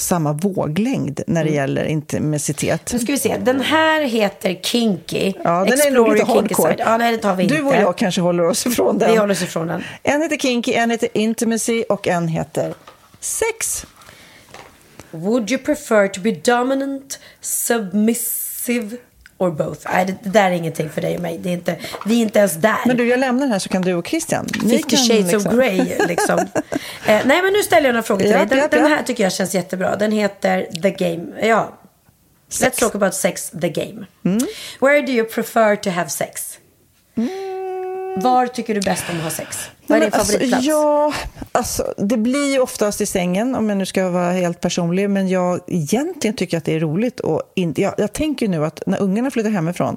samma våglängd när det gäller intimitet. Nu ska vi se. Den här heter Kinky. Ja, den är Explore nog lite hardcore. Ja, nej, det tar vi inte. Du och jag kanske håller oss ifrån den. Vi håller oss ifrån den. En heter Kinky, en heter Intimacy och en heter Sex. Would you prefer to be dominant, submissive or both? Nej, det, det där är ingenting för dig och mig. Det är inte, vi är inte ens där. Men du, jag lämnar den här så kan du och Christian. ni 50 kan shades liksom- of Grey liksom. eh, nej men nu ställer jag några frågor till Ja, dig. Den, ja, den här tycker jag känns jättebra. Den heter The Game. Ja. Let's talk about sex, the game. Mm. Where do you prefer to have sex? Var tycker du bäst om att ha sex? Vad är din men favoritplats? Alltså, ja, alltså, det blir ju oftast i sängen, om jag nu ska vara helt personlig. Men jag egentligen tycker att det är roligt. Och in, jag, jag tänker nu att när ungarna flyttar hemifrån,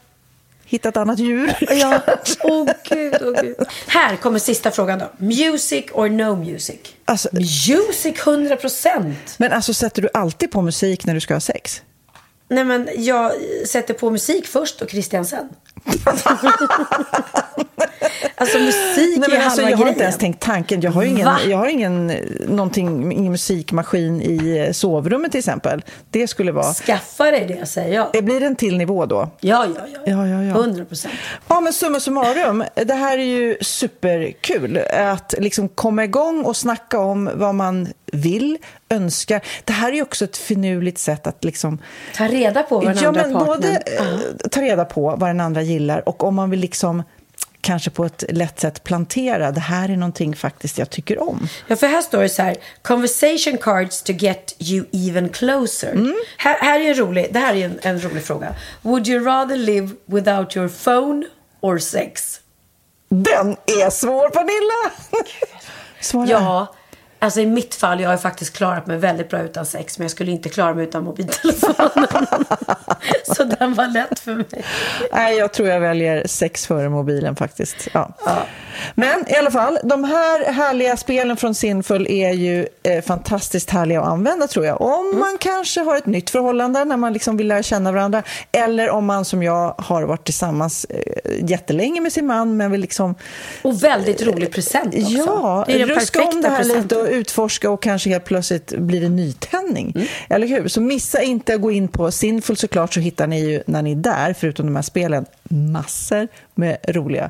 hitta ett annat djur. Ja, åh gud, åh gud. Här kommer sista frågan då. Music or no music? Alltså, music 100 procent. Men alltså sätter du alltid på musik när du ska ha sex? Nej men jag sätter på musik först och Christian sen. alltså musik Nej, är men alltså, halva jag har inte ens tänkt tanken. Jag har ingen, Va? jag har ingen, eh, någonting, ingen musikmaskin i eh, sovrummet till exempel. Det skulle vara... Skaffa dig det säger jag. Det blir en till nivå då? Ja, ja, ja. Ja, ja, ja. 100 procent. Ja, men summa summarum, det här är ju superkul. Att liksom komma igång och snacka om vad man vill, önskar. Det här är ju också ett finurligt sätt att liksom... Ta reda på vad den ja, andra men partnern... både eh, ta reda på vad den andra gillar och om man vill liksom kanske på ett lätt sätt plantera, det här är någonting faktiskt jag tycker om. Ja, för här står det så här. Conversation cards to get you even closer. Mm. Här, här är en rolig, det här är en, en rolig fråga. Would you rather live without your phone or sex? Den är svår, Pernilla! Svara. Ja, alltså i mitt fall, jag har faktiskt klarat mig väldigt bra utan sex, men jag skulle inte klara mig utan mobiltelefonen. så den var lätt för mig. Nej, jag tror jag väljer sex före mobilen faktiskt. Ja. Men i alla fall, de här härliga spelen från Sinful är ju eh, fantastiskt härliga att använda tror jag. Om man kanske har ett nytt förhållande när man liksom vill lära känna varandra eller om man som jag har varit tillsammans eh, jättelänge med sin man men vill liksom... Och väldigt rolig present också. Ja, det är ruska om det här lite presenten. och utforska och kanske helt plötsligt blir det nytändning. Mm. Eller hur? Så missa inte att gå in på Sinful såklart så hittar ni ju när ni är där, förutom de här spelen, massor med roliga,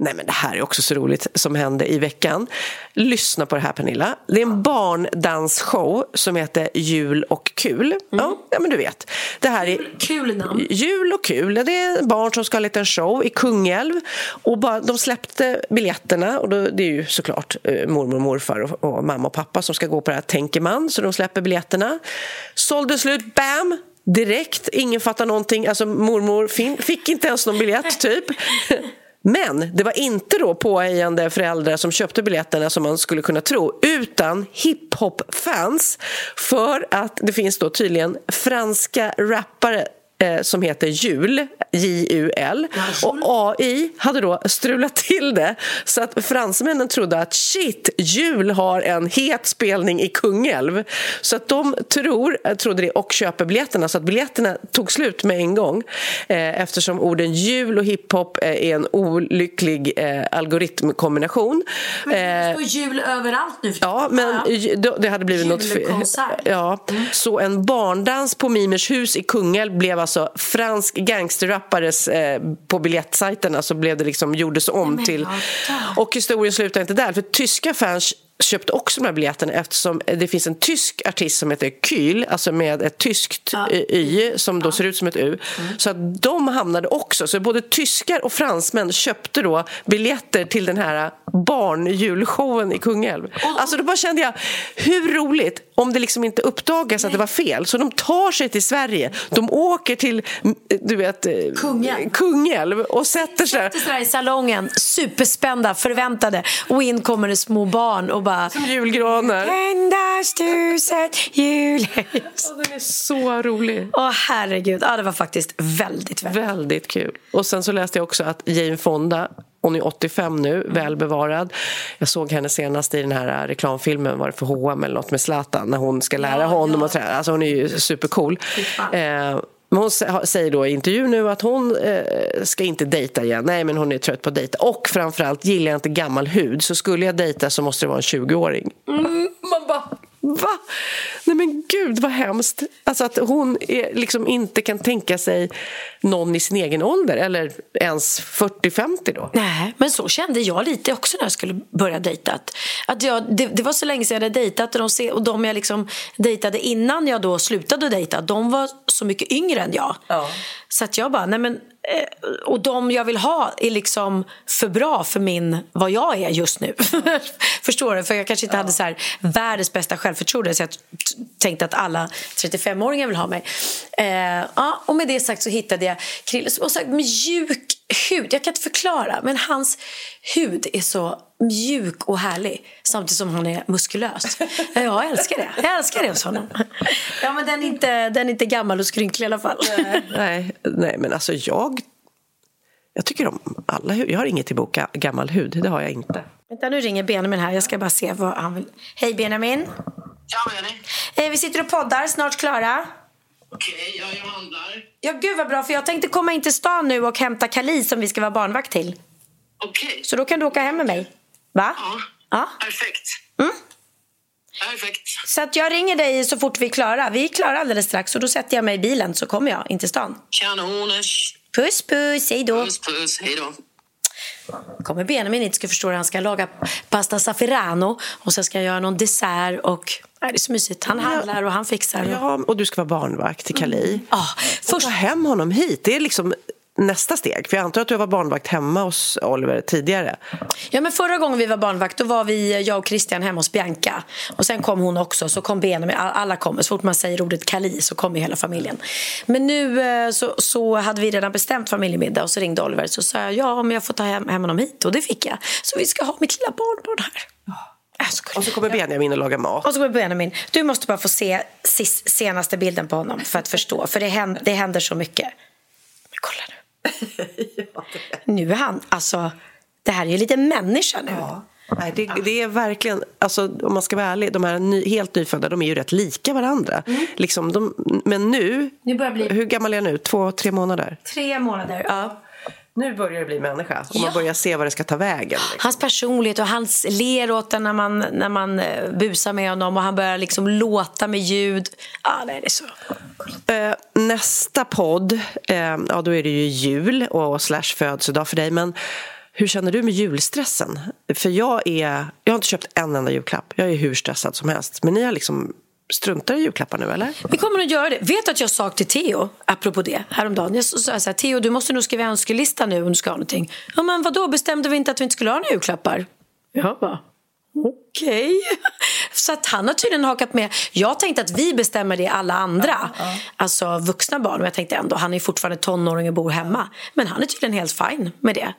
Nej, men det här är också så roligt som hände i veckan. Lyssna på det här Pernilla. Det är en barndansshow som heter Jul och kul. Ja, ja, men du vet. Det här är Kul namn. Jul och kul. Det är barn som ska ha en liten show i Kungälv. Och bara, de släppte biljetterna. Och då, det är ju såklart eh, mormor och morfar och, och mamma och pappa som ska gå på det här Tänker man. Så de släpper biljetterna. Sålde slut, bam! Direkt, ingen fattar någonting. Alltså mormor fin- fick inte ens någon biljett typ. Men det var inte då påhejande föräldrar som köpte biljetterna som man skulle kunna tro, utan hiphop-fans. För att det finns då tydligen franska rappare eh, som heter Jul, J-U-L. Och AI hade då strulat till det så att fransmännen trodde att shit, Jul har en het spelning i Kungälv. Så att de tror, trodde det och köper biljetterna så att biljetterna tog slut med en gång eh, eftersom orden jul och hiphop eh, är en olycklig eh, algoritmkombination. Men det Eh, står jul överallt nu. Ja, men det hade blivit något. Julkonsert. Ja, så en barndans på Mimers hus i Kungälv blev alltså fransk gangsterrappares eh, på biljettsajterna så blev det liksom gjordes om till och historien slutar inte där för tyska fans köpte också de här biljetterna eftersom det finns en tysk artist som heter Kyl, alltså med ett tyskt eh, y som då ser ut som ett u. Så att de hamnade också, så både tyskar och fransmän köpte då biljetter till den här barnjulshowen i Kungälv. Alltså då bara kände jag, hur roligt om det liksom inte uppdagas att det var fel. Så de tar sig till Sverige, de åker till du vet, eh, Kungälv. Kungälv och sätter sig där. I salongen, superspända, förväntade. Och in kommer det små barn och bara... Som julgranar. Tändas tusen julljus. Den är så rolig. Åh herregud, ja, det var faktiskt väldigt, väldigt. Väldigt kul. Och sen så läste jag också att Jane Fonda, hon är 85 nu, väl bevarad. Jag såg henne senast i den här reklamfilmen, var det för H&M eller något med Zlatan, när hon ska lära honom att träna. Alltså hon är ju supercool. Eh, Men hon säger då i intervjun nu att hon eh, ska inte dejta igen. Nej, men hon är trött på att dejta. Och framförallt, gillar jag inte gammal hud så skulle jag dejta så måste det vara en 20-åring. Mm, man bara, va? Nej men gud vad hemskt. Alltså att hon är, liksom inte kan tänka sig någon i sin egen ålder eller ens 40-50 då. Nej, men så kände jag lite också när jag skulle börja dejta. Att, att jag, det, det var så länge sedan jag hade dejtat och de, och de jag liksom dejtade innan jag då slutade dejta, de var så mycket yngre än jag. Ja. Så att jag bara, nej men och de jag vill ha är liksom för bra för min, vad jag är just nu. Förstår du? För jag kanske inte ja. hade så här världens bästa självförtroende så jag tänkte att alla 35-åringar vill ha mig. Eh, ja, och med det sagt så hittade jag Krille som har mjuk hud. Jag kan inte förklara, men hans hud är så mjuk och härlig samtidigt som han är muskulös. Jag älskar det. Jag älskar det hos honom. Ja, men den är inte, den är inte gammal och skrynklig i alla fall. Nej, nej, men alltså jag... Jag tycker om alla hud. Jag har inget emot gammal hud. Det har jag inte. Vänta, nu ringer Benjamin här. Jag ska bara se vad han vill. Hej Benjamin. Ja, Jenny. Eh, vi sitter och poddar. Snart klara. Okej, okay, ja, jag handlar. Ja, gud vad bra. För jag tänkte komma in till stan nu och hämta Kali som vi ska vara barnvakt till. Okej. Okay. Så då kan du åka hem med mig. Va? Ja. ja. Perfekt. Mm. Perfekt. Så att jag ringer dig så fort vi är klara. Vi är klara alldeles strax och då sätter jag mig i bilen så kommer jag in till stan. Kanoners. Puss, puss. Hej då. Puss, puss. Hej då kommer Benjamin inte ska förstå hur han ska laga pasta safferano och sen ska jag göra någon dessert och Nej, det är så mysigt. Han handlar och han fixar. Ja, och du ska vara barnvakt till Kali. Mm. Ah, först... Och ta hem honom hit. Det är liksom nästa steg? För jag antar att du var barnvakt hemma hos Oliver tidigare. Ja, men förra gången vi var barnvakt då var vi, jag och Christian hemma hos Bianca. Och sen kom hon också, så kom Benjamin. Alla kommer. Så fort man säger ordet Kali så kommer hela familjen. Men nu eh, så, så hade vi redan bestämt familjemiddag och så ringde Oliver. Så sa jag ja, om jag får ta hem, hem honom hit. Och det fick jag. Så vi ska ha mitt lilla barnbarn här. Och så kommer Benjamin och lagar mat. Och så kommer Benjamin. Du måste bara få se senaste bilden på honom för att förstå. För det händer, det händer så mycket. Men kolla nu. ja, nu är han, alltså, det här är ju lite människa nu. Ja. Nej, det, det, är verkligen, alltså, om man ska vara ärlig, de här ny, helt nyfödda de är ju rätt lika varandra. Mm. Liksom, de, men nu, nu börjar bli... hur gammal är jag nu? Två, tre månader? Tre månader, ja. Nu börjar det bli människa och ja. man börjar se vad det ska ta vägen. Liksom. Hans personlighet och hans ler åt när man, när man eh, busar med honom och han börjar liksom låta med ljud. Ja, det är så. Uh, nästa podd, uh, ja då är det ju jul och slash födelsedag för dig. Men hur känner du med julstressen? För jag är, jag har inte köpt en enda julklapp. Jag är hur stressad som helst. Men ni har liksom struntar i julklappar nu eller? Vi kommer att göra det. Vet du att jag sa till Theo, apropå det, häromdagen. Jag sa så här, Theo du måste nog skriva önskelista nu om du ska ha någonting. Ja men vadå, bestämde vi inte att vi inte skulle ha några julklappar? Jag bara, okej. Okay. Så att han har tydligen hakat med. Jag tänkte att vi bestämmer det alla andra. Ja, ja. Alltså vuxna barn. Men jag tänkte ändå, han är fortfarande tonåring och bor hemma. Men han är tydligen helt fine med det.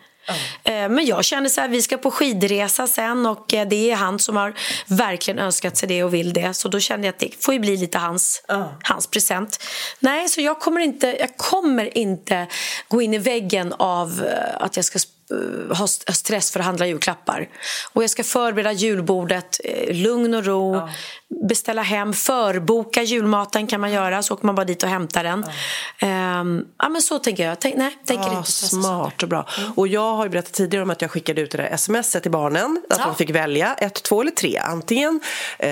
Mm. Men jag känner så här, vi ska på skidresa sen och eh, det är han som har verkligen önskat sig det och vill det. Så då kände jag att det får bli lite hans, mm. hans present. Nej, så jag kommer, inte, jag kommer inte gå in i väggen av eh, att jag ska ha stress för att handla julklappar. Och jag ska förbereda julbordet, lugn och ro. Ja beställa hem, förboka julmaten kan man göra, så åker man bara dit och hämtar den. Ja, um, ja men så tänker jag. Tänk, nej, tänker ja, inte smart och bra. Mm. Och jag har ju berättat tidigare om att jag skickade ut det där smset till barnen, att de fick välja ett, två eller tre. Antingen eh,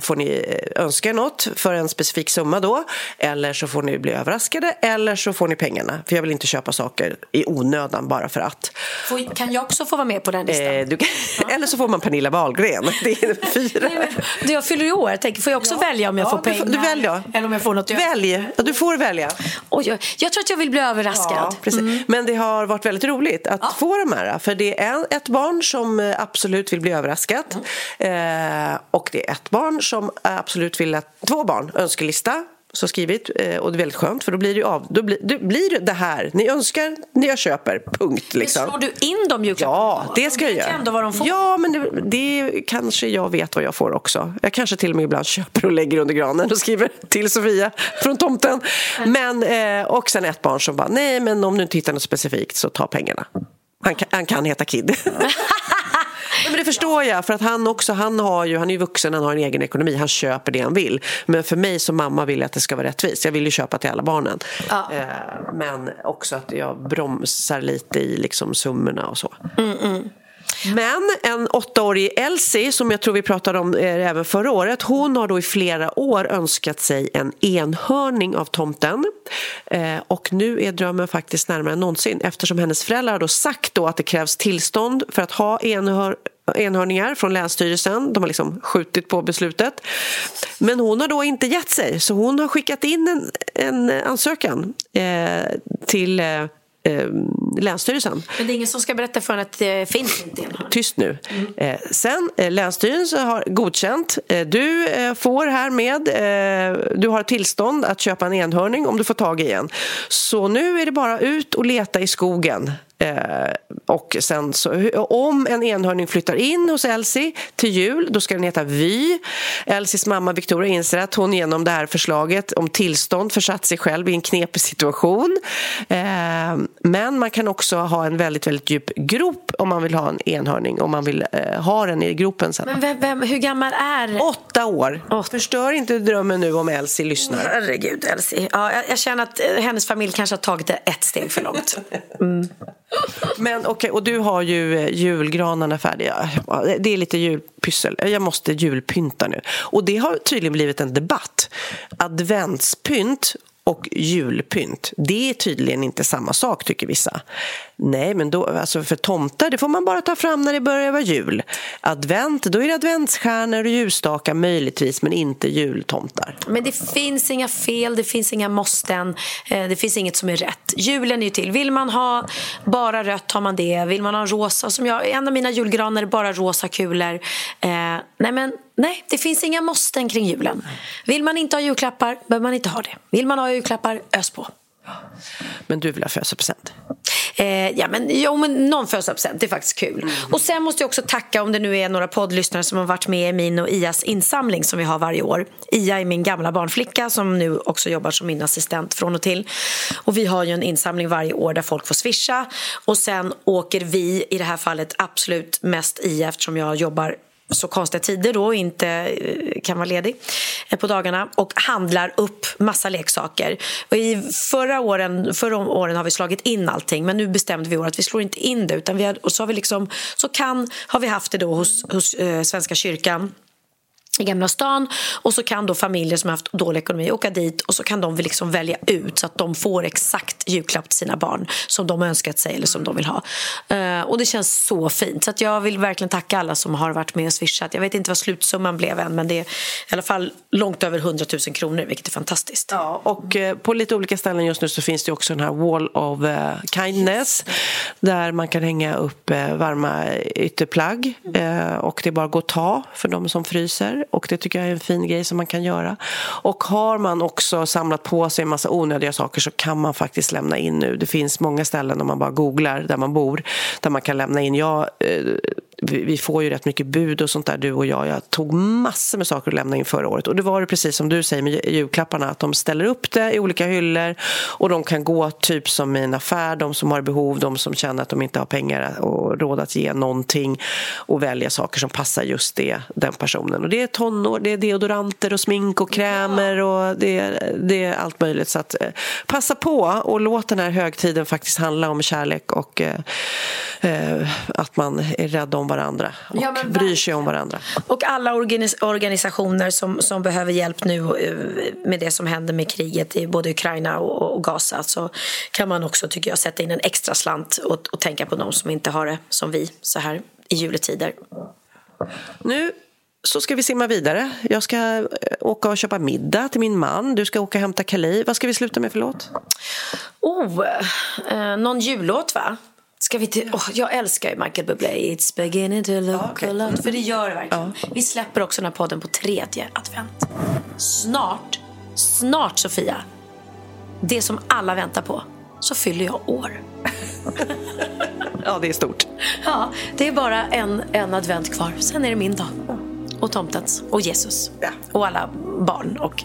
får ni önska er något för en specifik summa då, eller så får ni bli överraskade, eller så får ni pengarna. För jag vill inte köpa saker i onödan bara för att. Får, kan jag också få vara med på den listan? Eh, kan, ja. eller så får man Pernilla Wahlgren. Det är fyra. Nej, men, jag fyller i år. Tänk, får jag också ja. välja om jag ja, får pengar? Du, väljer. Eller om jag får något Välj. Ja, du får välja. Oj, jag, jag tror att jag vill bli överraskad. Precis. Mm. Men det har varit väldigt roligt att få de här. För det är ett barn som absolut vill bli överraskat. Mm. Eh, och det är ett barn som absolut vill att... Två barn, önskelista så skrivit eh, och det är väldigt skönt för då blir det av, då blir, det blir det här ni önskar, det jag köper, punkt. Liksom. slår du in dem julklapparna? Ja, det ska jag göra. ändå vad de får. Ja, men det, det, kanske jag vet vad jag får också. Jag kanske till och med ibland köper och lägger under granen och skriver till Sofia från tomten. Men, eh, och sen ett barn som bara, nej men om du inte hittar något specifikt så ta pengarna. Han kan, han kan heta Kid. men det förstår jag, för att han också, han, har ju, han är ju vuxen, han har en egen ekonomi, han köper det han vill. Men för mig som mamma vill jag att det ska vara rättvist. Jag vill ju köpa till alla barnen. Ja. Eh, men också att jag bromsar lite i liksom summorna och så. Mm, mm. Men en åttaårig Elsie, som jag tror vi pratade om eh, även förra året, hon har då i flera år önskat sig en enhörning av tomten. Eh, och nu är drömmen faktiskt närmare än någonsin eftersom hennes föräldrar har då sagt då att det krävs tillstånd för att ha enhör enhörningar från Länsstyrelsen. De har liksom skjutit på beslutet. Men hon har då inte gett sig, så hon har skickat in en, en ansökan eh, till eh, eh, Länsstyrelsen. Men det är ingen som ska berätta för en att det finns inte en Tyst nu. Eh, sen eh, Länsstyrelsen har godkänt. Eh, du eh, får härmed, eh, du har tillstånd att köpa en enhörning om du får tag i en. Så nu är det bara ut och leta i skogen. Eh, och sen så, om en enhörning flyttar in hos Elsie till jul, då ska den heta Vy. Elsies mamma Victoria inser att hon genom det här förslaget om tillstånd försatt sig själv i en knepig situation. Eh, men man kan också ha en väldigt, väldigt djup grop om man vill ha en enhörning, om man vill eh, ha den i gropen sen. Men vem, vem, hur gammal är... Åtta år. Förstör inte drömmen nu om Elsie lyssnar. Herregud, Elsie. Ja, jag, jag känner att hennes familj kanske har tagit det ett steg för långt. Mm. Men okej, och du har ju eh, julgranarna färdiga. Det är lite julpyssel. Eh, jag måste julpynta nu. Och det har tydligen blivit en debatt. Adventspynt och julpynt, det är tydligen inte samma sak tycker vissa. Nej, men då, alltså för tomtar det får man bara ta fram när det börjar vara jul. Advent, då är det adventsstjärnor och ljusstakar möjligtvis, men inte jultomtar. Men det finns inga fel, det finns inga måsten, eh, det finns inget som är rätt. Julen är ju till. Vill man ha bara rött har man det. Vill man ha rosa, som jag, en av mina julgranar är bara rosa kulor. Eh, nej, men nej, det finns inga måsten kring julen. Vill man inte ha julklappar behöver man inte ha det. Vill man ha julklappar, ös på. Men du vill ha födelsedagspresent? Eh, ja, men, jo, men någon födelsedagspresent, det är faktiskt kul. Och sen måste jag också tacka om det nu är några poddlyssnare som har varit med i min och Ias insamling som vi har varje år. Ia är min gamla barnflicka som nu också jobbar som min assistent från och till. Och vi har ju en insamling varje år där folk får swisha och sen åker vi, i det här fallet absolut mest Ia eftersom jag jobbar så konstiga tider då och inte eh, kan vara ledig eh, på dagarna och handlar upp massa leksaker. Och I förra åren, förra åren har vi slagit in allting men nu bestämde vi i år att vi slår inte in det utan vi har, och så har vi liksom så kan har vi haft det då hos, hos eh, Svenska kyrkan i Gamla stan och så kan då familjer som har haft dålig ekonomi åka dit och så kan de liksom välja ut så att de får exakt julklapp till sina barn som de har önskat sig eller som de vill ha. Eh, och det känns så fint. Så att jag vill verkligen tacka alla som har varit med och swishat. Jag vet inte vad slutsumman blev än men det är i alla fall långt över 100 000 kronor vilket är fantastiskt. Ja, och eh, på lite olika ställen just nu så finns det också den här Wall of eh, Kindness där man kan hänga upp varma ytterplagg eh, och det är bara att gå och ta för de som fryser och det tycker jag är en fin grej som man kan göra. Och har man också samlat på sig en massa onödiga saker så kan man faktiskt lämna in nu. Det finns många ställen om man bara googlar där man bor där man kan lämna in. Jag, eh, vi får ju rätt mycket bud och sånt där du och jag. Jag tog massor med saker att lämna in förra året och det var det precis som du säger med julklapparna att de ställer upp det i olika hyllor och de kan gå typ som i en affär, de som har behov, de som känner att de inte har pengar och råd att ge någonting och välja saker som passar just det, den personen. Och det är tonår, det är deodoranter och smink och krämer och det är, det är allt möjligt. Så att, eh, passa på och låt den här högtiden faktiskt handla om kärlek och eh, eh, att man är rädd om varandra och Ja, men bryr sig om varandra. Och alla organis- organisationer som, som behöver hjälp nu eh, med det som händer med kriget i både Ukraina och, och Gaza så kan man också, tycker jag, sätta in en extra slant och, och tänka på de som inte har det som vi så här i juletider. Nu så ska vi simma vidare. Jag ska eh, åka och köpa middag till min man. Du ska åka och hämta Kali. Vad ska vi sluta med för låt? Oh, eh, någon jullåt va? Ska vi till, oh, jag älskar ju Michael Bublé. It's beginning to look a lot. För det gör det verkligen. Vi släpper också den här podden på tredje advent. Snart, snart Sofia, det som alla väntar på, så fyller jag år. Ja, det är stort. Ja, det är bara en, en advent kvar. Sen är det min dag. Och tomtens. Och Jesus. Och alla barn och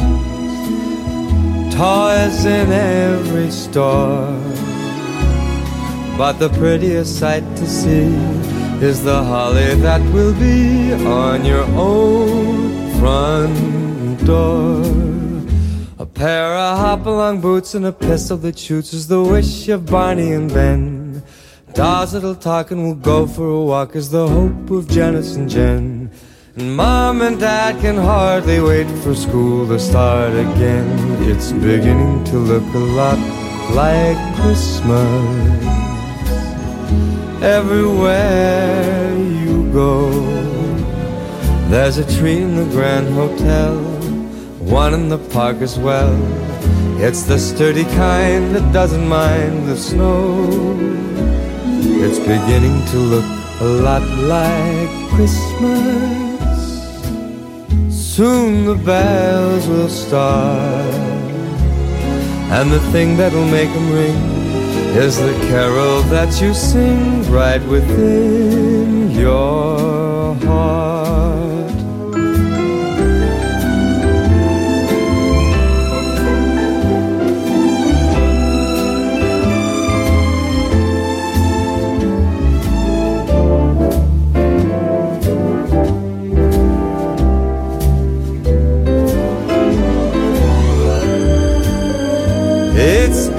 Toys in every store. But the prettiest sight to see is the holly that will be on your own front door. A pair of hop-along boots and a pistol that shoots is the wish of Barney and Ben. Dolls that'll talk and will go for a walk is the hope of Janice and Jen. And mom and dad can hardly wait for school to start again. It's beginning to look a lot like Christmas. Everywhere you go, there's a tree in the Grand Hotel, one in the park as well. It's the sturdy kind that doesn't mind the snow. It's beginning to look a lot like Christmas. Soon the bells will start, and the thing that'll make them ring is the carol that you sing right within your heart.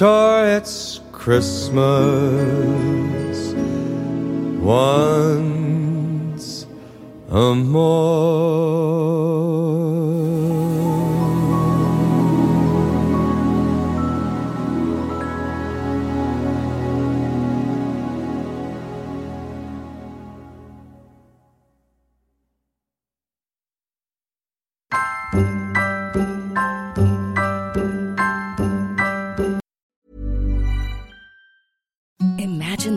Sure, it's Christmas once a Imagine